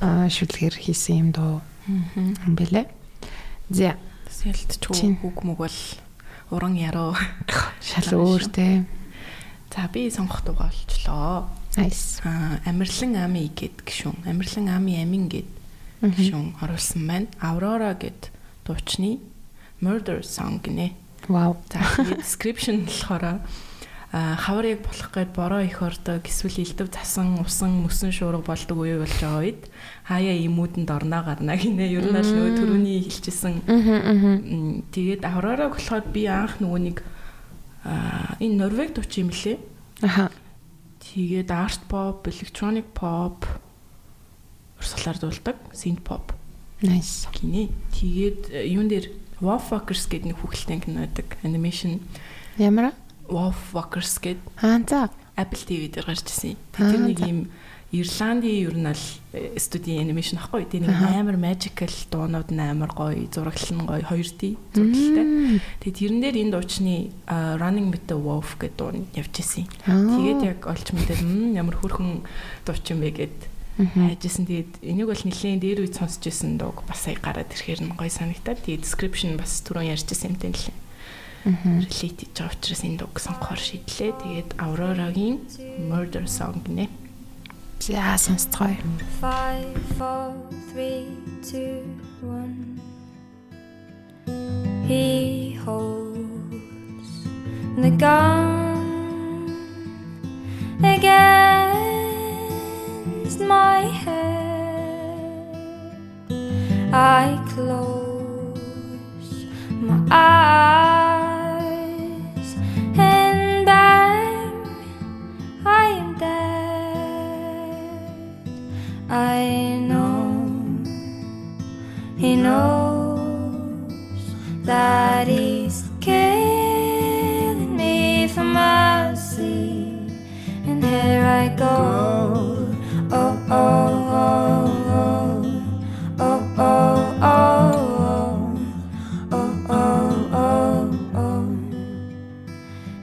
а шүлгэр хийсэн юм доо юм бэлээ. За Сэлтчгүй үг мүг бол уран яруу. шал өөр те. За би сонгох дуугаа олчлоо. Nice. Аа Амирлан ами гэд гişүн. Амирлан ами амин гэд гişүн оруулсан байна. Aurora гэд дуучны Murder Song гинэ. Вау. За description болохоор хавар яг болох гээд бороо их ордог эсвэл элдв засан усан мөсөн шуурга болдог үе болж байгаа үед хаяа имүүдэнд орноо гарна гинэ. Ер нь л нөгөө төрөний. М, Тэгээд Aurora болохоор би анх нөгөө нэг а энэ Норвег дууч юм лээ. Аха. Тэгээд art pop, electronic pop урсгалаар дуулдаг, synth pop Nice. гинэ. Тэгээд э, юун дээр Wolf Walkers гэдэг нэг хүүхэлдэйн кино байдаг. Animation Ямар? Wolf Walkers гэдэг Аа за. Apple TV дээр гарч ирсэн. Тэр нэг юм Ирландийн ер нь л э, студийн анимашн ахгүй. Тэр нэг амар magical дуунууд нь амар гоё, зураглал нь гоё, 2D зурагтай. Тэгээд тэрэн дээр энэ дуучны Running with the Wolf гэдэг дуу нь явж ирсэн. Аа. Тэгээд яг олж мэдээд "Мм, ямар хөрхөн дууч юм бэ гэд хайжсэн. Тэгээд энийг бол нэлээд дээр үед сонсч байсан дууг бас сая гараад ирэхээр нь гоё санагтаад. Тэгээд description бас түрүүн ярьжсэн юмтай нэлээд relate хийж байгаа учраас энэ дууг сонгохоор шийдлээ. Тэгээд Aurora-гийн Murder Song гинэ. За сонсцгоё. Five, four, three, two, one. He holds the gun against my head. I close my eyes I know he knows that he's killing me for mercy, and here I go. Oh oh oh oh oh oh oh oh oh oh oh,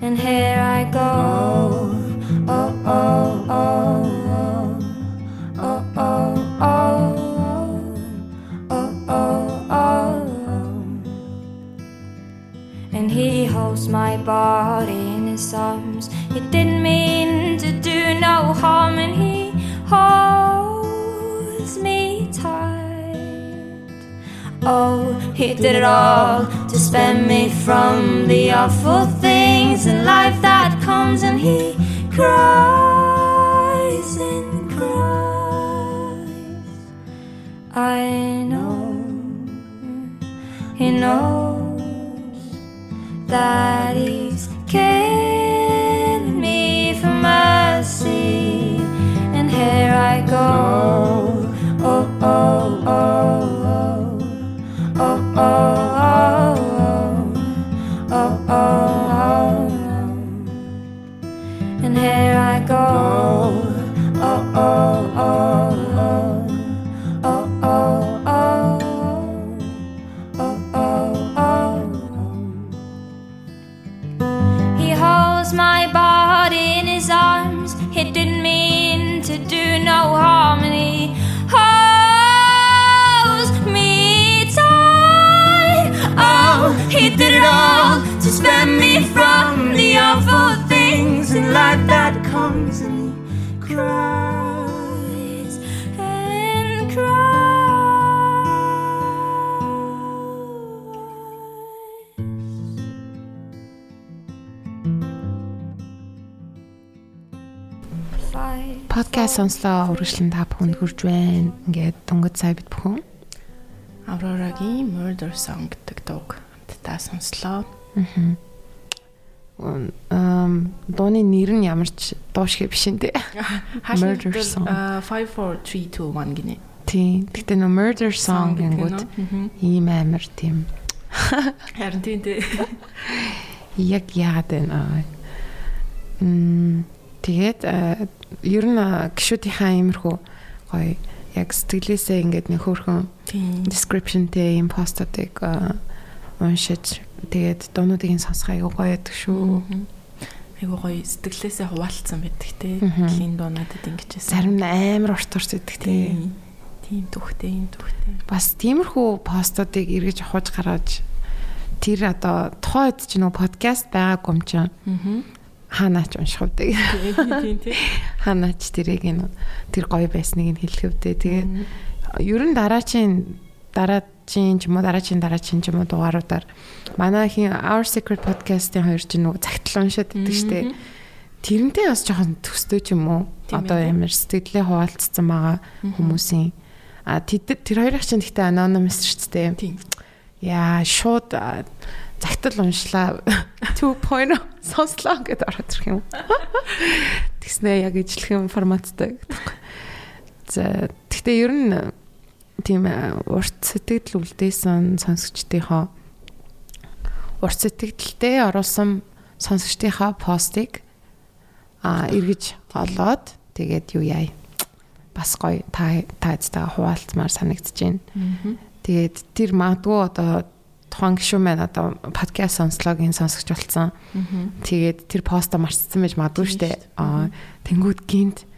and here I go. Body in his arms. He didn't mean to do no harm, and he holds me tight. Oh, he did it all to spend me from the awful things in life that comes, and he cries and cries. I know he knows that he's killing me for mercy, and here I go. Spend me from the awful things in life that comes, and he cries and cries. Подкаст сонслоо үргэлжлэн та бүхэнд хүрж байна. Ингээд дунгад сая бид бүхэн. Aurora-гийн Murder Song гэдэг дууг хамтдаа сонслоо. Эм дууны нэр нь ямар ч дуу шиг биш нэ. Murder Song. 5 4 3 2 1 гинэ. Тийм. Гэтэ нөө murder song гэнгүүт ийм амар тийм Харин тийм тий. яг яагаад байна. Мм тэгээд ер нь гişүүдийнхаа иймэрхүү гоё яг сэтгэлээсээ ингээд нэг хөөрхөн descriptionтэй э, уншиж тэгээд дуунуудыг нь сонсох аягүй гоё байдаг шүү. Айгуу гоё сэтгэлээсээ хуваалцсан байдаг те. Клийн дуунуудад ингэжсэн. Зарим нь амар урт урт байдаг тий. тийм. Түүхтэй, юм түүхтэй. Бас тиймэрхүү постуудыг эргэж авахж гаргаж тэр одоо тухайн үед ч нэг подкаст байгаагүй юм чинь Аа. хаанач унших тийм. Хаанач тэрийг нь тэр гоё байсныг нь хэлэх үдээ. Тэгээд ер нь дараачийн дараачийн ч юм уу дараачийн дараачийн ч юм уу дугааруудаар манайхийн Our Secret podcast-ийн хоёр ч нэг цагтл уншаад байдаг штеп. Тэрнтэй бас жоохон төстэй ч юм уу. Одоо ямар сэтгэлээ хуваалцсан байгаа хүмүүсийн а тэр тэр хоёрын чинь гэхдээ anonymous. Тийм. Яа шууд а, загтал уншлаа 2.0 сонслоо гэдээ ороод ирэх юм. Тэгснэ яг ижлэх юм форматтай. За гэхдээ ер нь тийм а, урт сэтгэл үлдээсэн сонсогчдийнхоо урт сэтгэлдээ оруулсан сонсогчдийнхаа постыг а эргэж олоод тэгээд юу яа бас гоё та таадтайгаа хуваалцмаар санагдаж байна. Тэгээд тэр магадгүй одоо тухайн гişүн маань одоо подкаст сонслогийн сонсогч болсон. Тэгээд тэр поста марцсан байж магадгүй шүү дээ. Аа тэнгууд гинт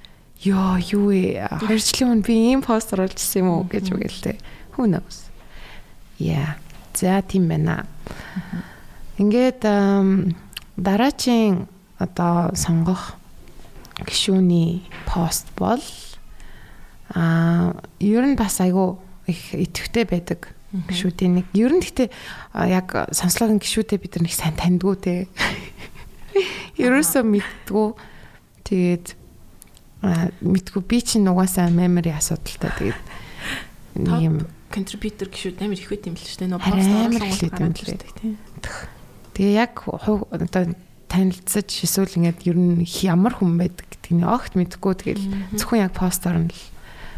ёо юу вэ? 2 жилийн өмнө би ийм пост оруулжсэн юм уу гэж үгэлтэй. Who knows. Yeah. За тийм байна. Ингээд дараачийн одоо сонгох гишүүний пост бол аа ер нь бас айгүй их идэвхтэй байдаг гişүүдийн нэг. Ер нь гэхдээ яг сонслогийн гişүүдээ бид нар нэг сайн таньдгүй те. Ерөөсөө мэддгүй. Тэгээд мэдгүй би чинь угаасаа memory асуудалтай. Тэгээд нэг юм контрибьютор гişүүд амар их байт юм л шүү дээ. Нөө пост байт юм л ирдэг тийм. Тэгээ яг одоо танилцаж эсвэл ингээд ер нь ямар хүн байдаг гэдгийг огт мэдэхгүй тэгэл зөвхөн яг постоор нь л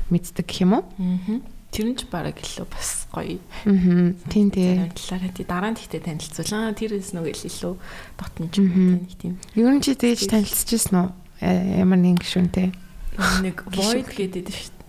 мэддэг гэх юм уу? Аа. Тэр нь ч бараг илүү бас гоё. Аа. Тийм тий. Зарим талаараа тий дараа нь тэгтээ танилцуулаа. Тэрээс нөгөө л илүү дотнож нэг тийм. Ер нь чи дээж танилцчихсан уу? Э, Ямар нэг гişүнтэй. нэг void гэдэг шүү дээ.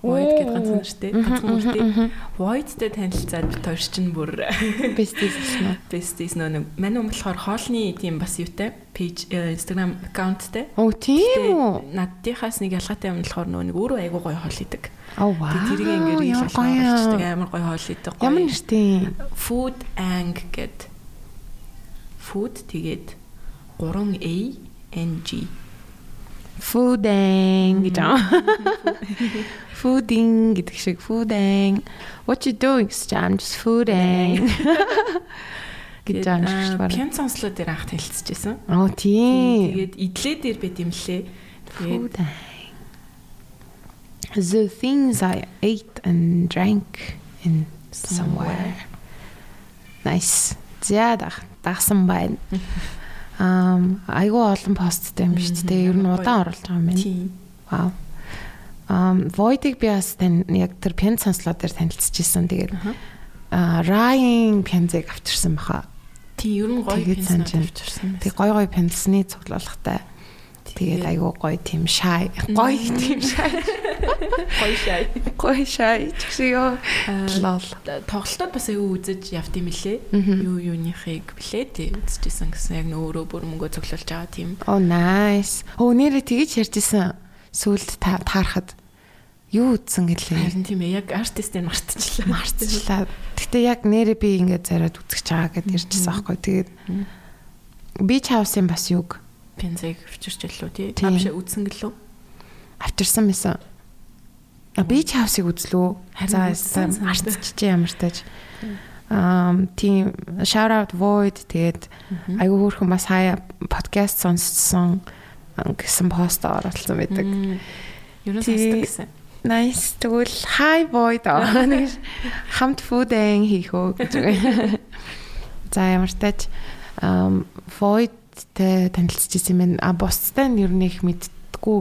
Void гэдэг шүү дээ. Ганцхан үлдээ. Void-тэй танилцаад бит хоёр чинь бүр Besties гэсэн үү? besties нөө нэг мань юм болохоор хоолны тийм бас юутай page э, Instagram accountтэй. Оо тийм үү? Наддихаас нэг ялгаатай юм болохоор нөө нэг өөрөө айгуу гоё хоол идэг. Аа вау. Тэрийг ингээд Ямар болгочихдаг амар гоё хоол идэг. Ямар нэртэй? Food Ang гэд food тэгээд 3A NG Fooding гэж аа. Fooding гэдэг шиг fooding. What you doing? I'm just fooding. гэж аа. Пян сонслоо дээр анх танилцчихсан. Оо тийм. Тэгээд идлээ дээр байт юм лээ. Тэгээд Fooding. The things I ate and drank in somewhere. Nice. Дах дагсан байна. Айгуу олон посттэй юм шүү дээ. Ер нь удаан оруулж байгаа юм байна. тийм. Вау. Um Void-ыг би бас тань яг тэр пян сонслоо дээр танилцчихсан. Тэгээд аа Ryan пянзыг авчирсан баха. Тийм ер нь гоё байна. авчирсан Тэг байсан. гой гой пянзсны цуглуулгатай. Тэгээд айгуу гоё тийм шай. Гоё тийм шай. гоё шай. Гоё шай. Чигшээ. Лол. Тоглолтод бас аюу үзэж явт юм лээ. Юу юуныхыг блээ тий үзчихсэн гэсэн яг нөө өөрөө бүр мөнгө цуглуулж байгаа тийм. Оо nice. Оо нэрээ тэгэж ярьжсэн. Сүлд та таарахад юу үтсэн гэлээ. Харин тийм ээ яг артистыг мартчихлаа. Марцчлаа. Гэтэ яг нэрээ би ингээд зариад үзэж байгаа гэд ярьжсэн аахгүй. Тэгээд би ч хавсын бас юг Пензэг авчирч яллуу тий. Тийм. Тавшаа үзсэн гэлөө. авчирсан байсан. А би ч хавсыг үзлөө. Харин За үзсэн санагдав. мартчих ямар тааж. Um team shout out void тэгээд айгүй хөөрхөн бас хаяа подкаст сонссон гэсэн пост оруулсан байдаг. Нь Тий. сонсдог гэсэн. Nice тэгвэл hi void аа нэг хамт фудэн хийх үү гэж. За ямар тааж um void тэ танилцчихсан юм байна. А бусдтай нь ер нь их гэж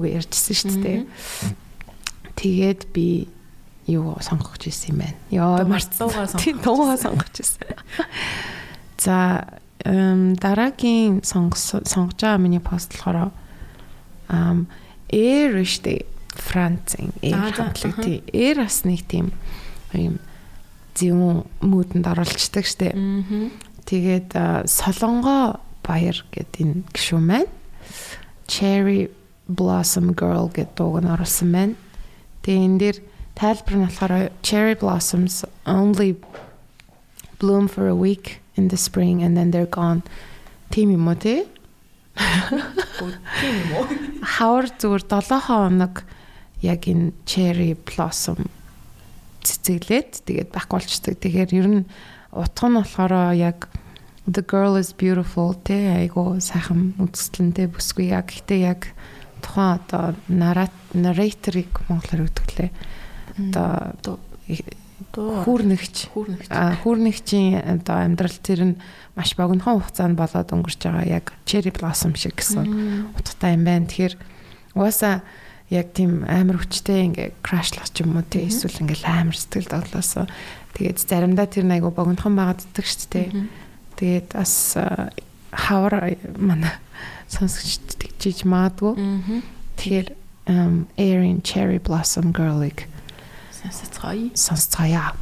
ярьжсэн шүү дээ. Тэгээд би юу сонгох гэсэн юм байна. Йоо марцсан. дуугаа сонгох Тийм дуугаа сонгох гэсэн. За эм дараагийн сонгож байгаа миний пост болохоор ам Air штэ Францын Air хамтлаг тий. Air бас нэг тийм юм зөв муудэнд оруулцдаг штэ. Тэгээд а, Солонгоо баяр гэдэг энэ гişүн маань Cherry Blossom Girl гэдэг дууг нь оруулсан байна. Тэгээ энэ дээр тайлбар нь болохоор Cherry blossoms only bloom for a week in the spring and then they're gone. Тийм юм уу те? Тийм юм уу? Хавар зүгээр 7 хоног яг энэ cherry blossom цэцэглээд тэгээд байхгүй болчдөг. Тэгэхээр ер нь утга нь болохоор яг the girl is beautiful. Те айгу сайхан үзэсгэлэнтэй бүсгүй. Яг гэхдээ яг тухайн одоо narrator-ыг монголоор өгдөглээ. Одоо хүүрнэгч. хүүрнэгчийн одоо амьдрал тэр нь маш богинохон хугацаанд болоод өнгөрч байгаа яг cherry blossom шиг гэсэн утгатай юм байна. Тэгэхээр угаасаа яг тийм амар хүчтэй ингээ крашлах ч юм уу тий эсвэл ингээ амар сэтгэл доглоосоо тэгээд заримдаа тэр нэг айгу богинохон байгаад ддэг шүү дээ. Тэгээд бас хавар манай сонсогчд тэгжиж маадгүй. Аа. Тэгэхээр Erin Cherry Blossom Girl-ыг Сонсоцгоё. сонсцгаая.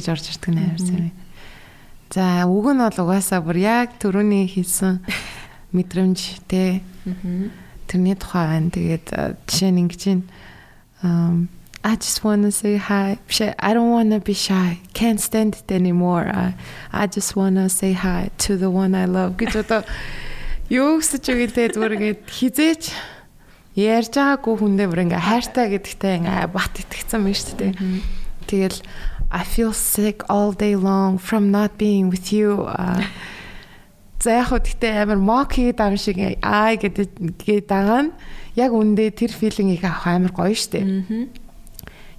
Гэж орж ирдэг нээр сайн. За үг нь бол угаасаа бүр яг түрүүний хийсэн мэдрэмж те тэрний тухай байна. Тэгээд жишээ нь ингэж юм I just want to say hi. I don't want to be shy. Can't stand it anymore. I, I just want to say hi to the one I love гэж одоо юу гэсэж үгэлээ зүгээр ингээд хизээч ярьж байгаагүй хүндээ бүр ингээ хайртай гэдэгтээ ингээ бат итгэцэн байна шүү дээ. Тэгэл I feel sick all day long from not being with you. За яг хөө гэхдээ амар мок хийгээд ам шиг аа гэдэг гээд байгаа нь яг үндэ тэр филингийг авах амар гоё штэ.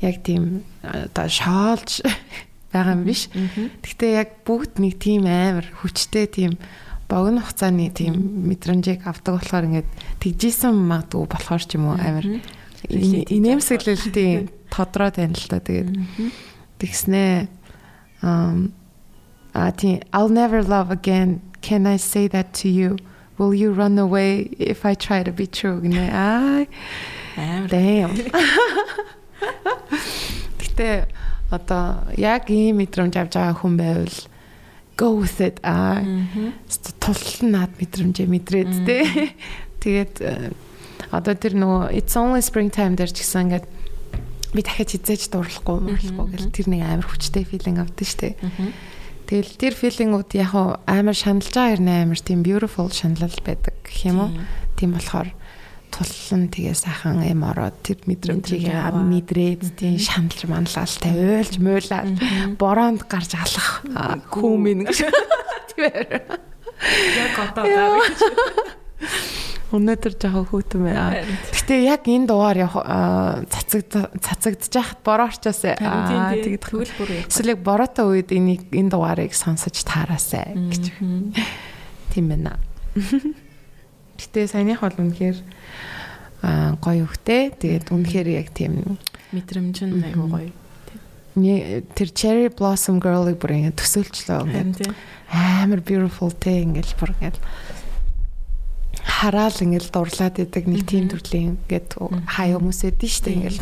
Яг тийм одоо шоолж байгаа юм биш. Гэхдээ яг бүгд нэг тийм амар хүчтэй тийм богино хугацааны тийм мэдрэмжийг авдаг болохоор ингээд тэгжсэн магадгүй болохоор ч юм уу амар инээмсэглэлтийн тодроод байна л та тэгээд тэгснээ um а тийм I'll never love again. Can I say that to you? Will you run away if I try to be true? гэнэ аа damn. Гэтэ одоо яг ийм мэдрэмж авч байгаа хүн байвал go with it аа тултал наад мэдрэмжээ мэдрээд тэ тэгээд э, одоо тэр нөгөө it's only springtime дээр ч гэсэн ингээд би дахиад хизээж дурлахгүй мөрлөхгүй гэл тэр нэг амар хүчтэй филинг авдаг штэ. Тэгэл тэр филингүүд яг хуу амар шаналж байгаа хэрнээ амар тийм beautiful шаналл байдаг гэх юм уу? Тийм. Болохоор туллан тэгээ сайхан эм ороод тэр мэдрэмжийг мэдрээд тийм шаналж манлал тавиулж муулаад бороонд гарч алах. Хүмин гэж. Тэр Яг одоо гавь. Өнөөдөр жоохон хүүтэн байна. Гэтэ яг энэ дугаар явах аа, цацагд цацагдж яхад бороо орчоосаа аа, тэгээд тэгвэл бүр яг. эсвэл бороотой үед энийг энэ дугаарыг сонсож таараасай гэж тийм байна. Гэтэ саяных бол үнэхээр аа гоё хөхтэй. Тэгээд үнэхээр яг тийм Мэдрэмж нь айгуу гоё. Тэр cherry blossom girl-ыг бүр ингэ төсөөлчлөө ингээд амар beautiful те ингээл бүр ингээд хараал ингээл дурлаад идэг нэг тийм төрлийн ингээд хай хүмүүс эдэн штэ ингээл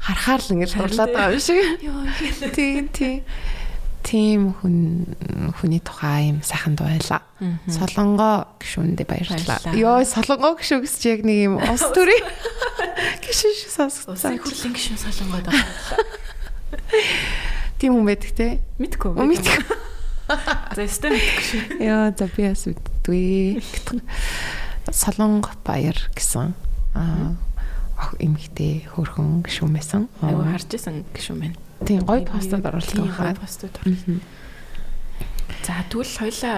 харахаар л ингээл дурлаад байгаа юм шиг. Тийм тийм. Тийм хүн хүний тухай юм сайхан дуйлаа. Солонгоо гişүндээ баярлалаа. Йоо солонгоо гişүү гэсч яг нэг юм ус төрий гişүү шиг Усын сонсгоцсон. хөрлөн гişүн солонгоод байгаа. Тийм хүн байдаг те. Мэдгүй. Мэдгүй. За өстэй мэдгүй шүү. Яа за би бас үддгүй. Солонго баяр гэсэн аа ах эмхтэй хөрхөн гişүн байсан. Айгуу харж исэн гişүн байна. Тийм гоё постод оруулдаг Тийм, хаа. гоё постууд оруулдаг. За тэгвэл хоёлаа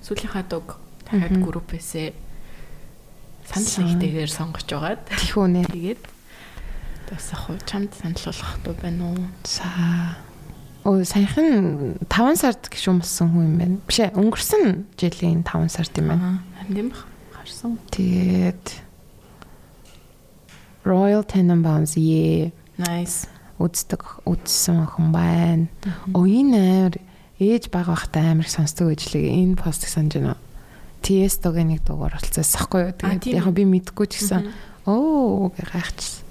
сүүлийнхаа дуг дахиад группээсээ санал Сан- нэгтэйгээр сонгож байгаад Тих үнэ. тэгээд бас яг чамд саналуулах дуу байна уу? За. Оо саяхан 5 сард гişүн болсон хүн юм байна. Биш ээ өнгөрсөн жилийн 5 сард юм байна. Аа, харин тийм бах. Харсан. Тэгээд Royal Tenenbaums е Nice. үздэг үзсэн хүн байна. Оо энэ амар ээж бага байхдаа амар их сонсдог ажлыг энэ постыг санаж байна. Тиестогийн нэг дугаар болцоос ахгүй юу. Тэгээд яг би мэдгүй ч гэсэн оо гайхчихсан.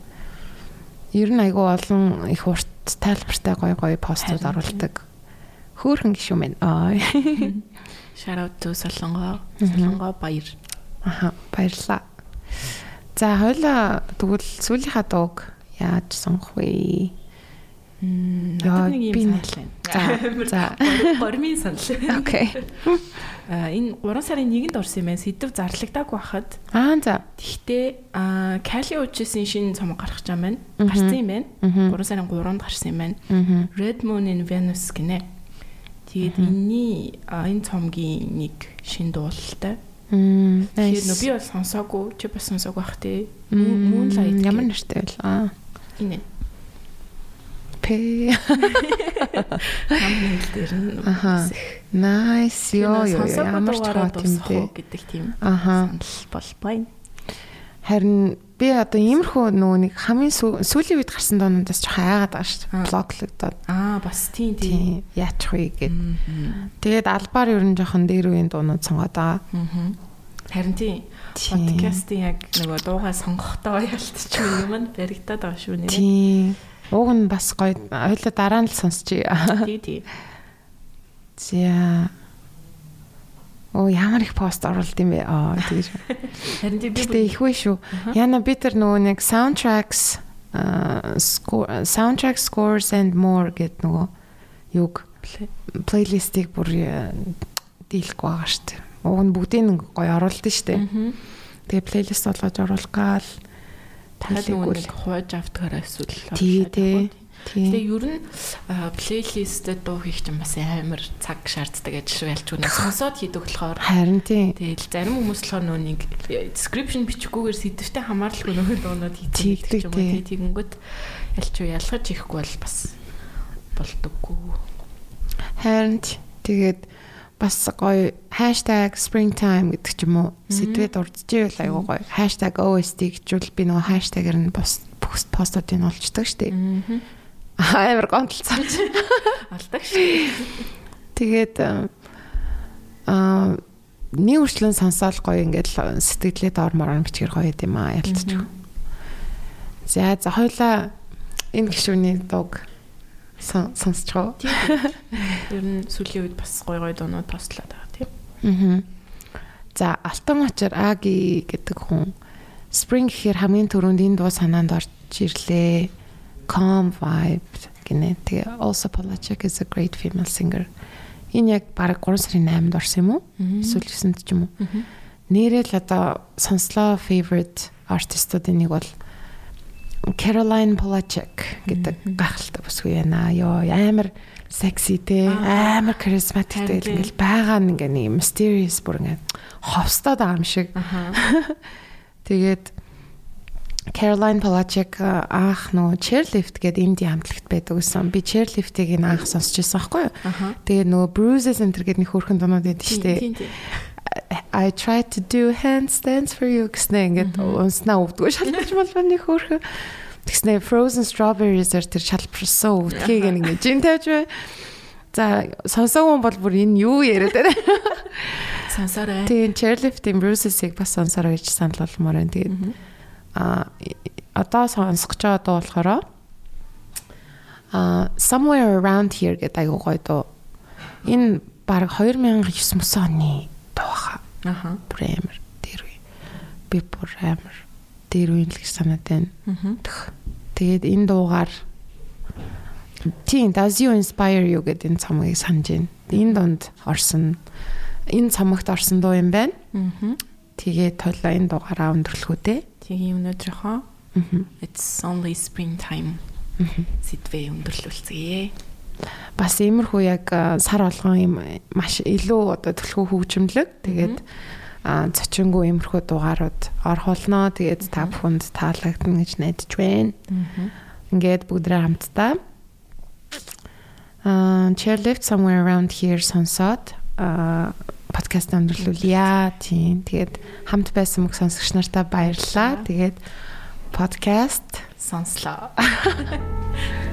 Ер нь айгүй олон их урт тайлбартай гоё гоё постууд оруулдаг. Хөөхөн гişүн байна. Аа. Shout out to Солонгоо. Солонгоо баяр. Аха баярлаа. За хоёлаа тэгвэл сүүлийнхаа дууг яаж сонгох вэ? Яа, би санал За байна. за. Гормын санал. Окей. Аа, энэ 3 сарын 1-нд орсон юм байна. Сэдв зарлагдаагүй байхад. Аа за. Гэхдээ аа, Кали Учисын шинэ цом гарах гэж байна. Гарсан юм байна. Мгм. 3 сарын 3-нд гарсан юм байна. Red Moon in Venus гинэ. Тэгээд энэний энэ цомгийн нэг шинэ дуулалтай. Мм. Тэгэхээр нөө би бол сонсоогүй, чи бас сонсоогүй бах тий. Moonlight. Ямар нэртэй вэ? Аа. энэ Пэ. хамнэл дээр нь Аха. Nice. Йоо ёо ямар ч хаа тийм дээ. гэдэг тийм санал бол байна. Харин би одоо иймэрхүү нөгөө нэг хамгийн сүү- сүүлийн үед гарсан доонуудаас ч хайгаад байгаа шүү Аа. дээ. Блоглогдоод. Аа бас тийм тийм. Яачих вэ гэд. Тэгээд албаар ер нь жоохон дээр үеийн дуунууд сонгоод байгаа. Мгм. Харин тийм подкастын яг нөгөө дуугаа сонгохдоо ялтчих юм юм баригдаад байгаа шүү нэрээ. Тийм. Ууг нь бас гоё. Хоёлоо дараа нь л сонсчих. Тий, тий. За. Оо ямар их пост оруулд юм бэ? Аа тэгэж. Харин тий би их вэ шүү. Яна би тэр нөгөө нэг soundtracks score soundtrack scores and more гэд нөгөө юг плейлистийг бүр э, дийлэхгүй байгаа шүү дээ. Уг нь бүгдийг нь гоё оруулдаг шүү дээ. Тэгээ плейлист болгож оруулах гал танад үл. нэг хувааж автгаар эсвэл Тий, тий. Тэгээ ер нь плейлистэд дуу хийх чинь бас амар цаг шаарддаг ажил ялч үнэ сонсоод хийдэг болохоор Харин тий. Тэгэл зарим хүмүүс болохоор нөө нэг description бичггүйгээр сэдвтэй хамааралгүй нөхөр Тэгдэг, хийдэг юм тий. тэгэнгүүт ялч уу ялгаж ихгүй бол бас болдоггүй. Харин тэгээд бас гоё springtime гэдэг ч юм уу. Сэдвээ дурдж ивэл айгуу гоё. OST гэжүүл би нөгөө хаштагаар нь пост пост постуудыг олчдаг штеп. Амар гомдлцооч Алдаг шүү. тэгээд аа нэг үрчлэн сонсоол гоё ингээд л сэтгэлээ доормоор бичгэр гоё юм аа ялцчих. За за хоёлаа энэ гişүний дуг сон- сонсч гоо. Ер нь сүүлийн үед бас гой гой дуунууд постлаад байгаа тийм. Аа. За Алтан очор Аги гэдэг хүн Spring гэхээр хамгийн түрүүнд энэ дуу санаанд орж ирлээ. Calm vibe гинэ. Тэгээ Also Polachek is a great female singer. Энэ яг баг 3 сарын 8-нд орсон юм уу? Эсвэл 9-нд ч юм уу? Нэрэл одоо сонслоо favorite artistуудын нэг бол Caroline Polachek гэдэг гахалтай бүсгүй байна. Йоо амар секси те амар charismatic Харин те ингээл байгаа нь ингээ нэг mysterious бүр ингээ ховстоод байгаа юм шиг. Тэгээд Caroline Polachek а, аах нөө chairlift гэдэг инди хамтлагт байдаг гэсэн. Би chairlift-ийг энэ анх сонсч байсан байхгүй юу? Тэгээд нөгөө Bruises Center гэдэг нэг хөөрхөн дунууд байдаг шүү дээ. I tried to do handstands for you гэснэ ингээд унснаа өвдгөө шалгаж болов нэг хөөрхөн тэгснэ frozen strawberries-ээр тэр шалбарсан өвдгийг ингээд жин тавьж бай. За сонсоогүй бол бүр энэ юу яриад байна. Сансараа. Тэгээд chairlift-ийн Bruises-ийг бас сонсороо гэж санал болмоор байна. Тэгээд а одоо сонсох байгаа дуу болохоор а somewhere around here гэдэг аягүй гоё дуу. Энэ баг 2009 мөс оны дуу хаа. Аха. бүр амар дээр үе. Би бүр амар дээр үе л гэж санаад байна. Тх. Тэгээд энэ дуугаар Тийм does you inspire you гэдэг энэ цомгийг санаж байна. Энэ дунд орсон энэ цомогт орсон дуу юм байна. Мгм. Тэгээд тойлоо энэ дуугаараа өндөрлөх үү те. Тэгээ өнөөдрийнхөө. It's only springtime. Сэдвээ өндөрлүүлцгээе. Бас иймэрхүү яг сар болгон юм маш илүү одоо төлхөө хөгжимлөг. Тэгээд а зочингүй иймэрхүү дугаарууд орхолноо. Тэгээд та бүхэнд таалагдана гэж найдаж байна. Ингээд бүгдрээ хамтдаа аа chairlift somewhere around here сонсоод аа подкаст өндөрлүүлье. Тийм. Тэгээд хамт байсан мөх сонсогч нартаа баярлалаа. Тэгээд подкаст Сонслоо.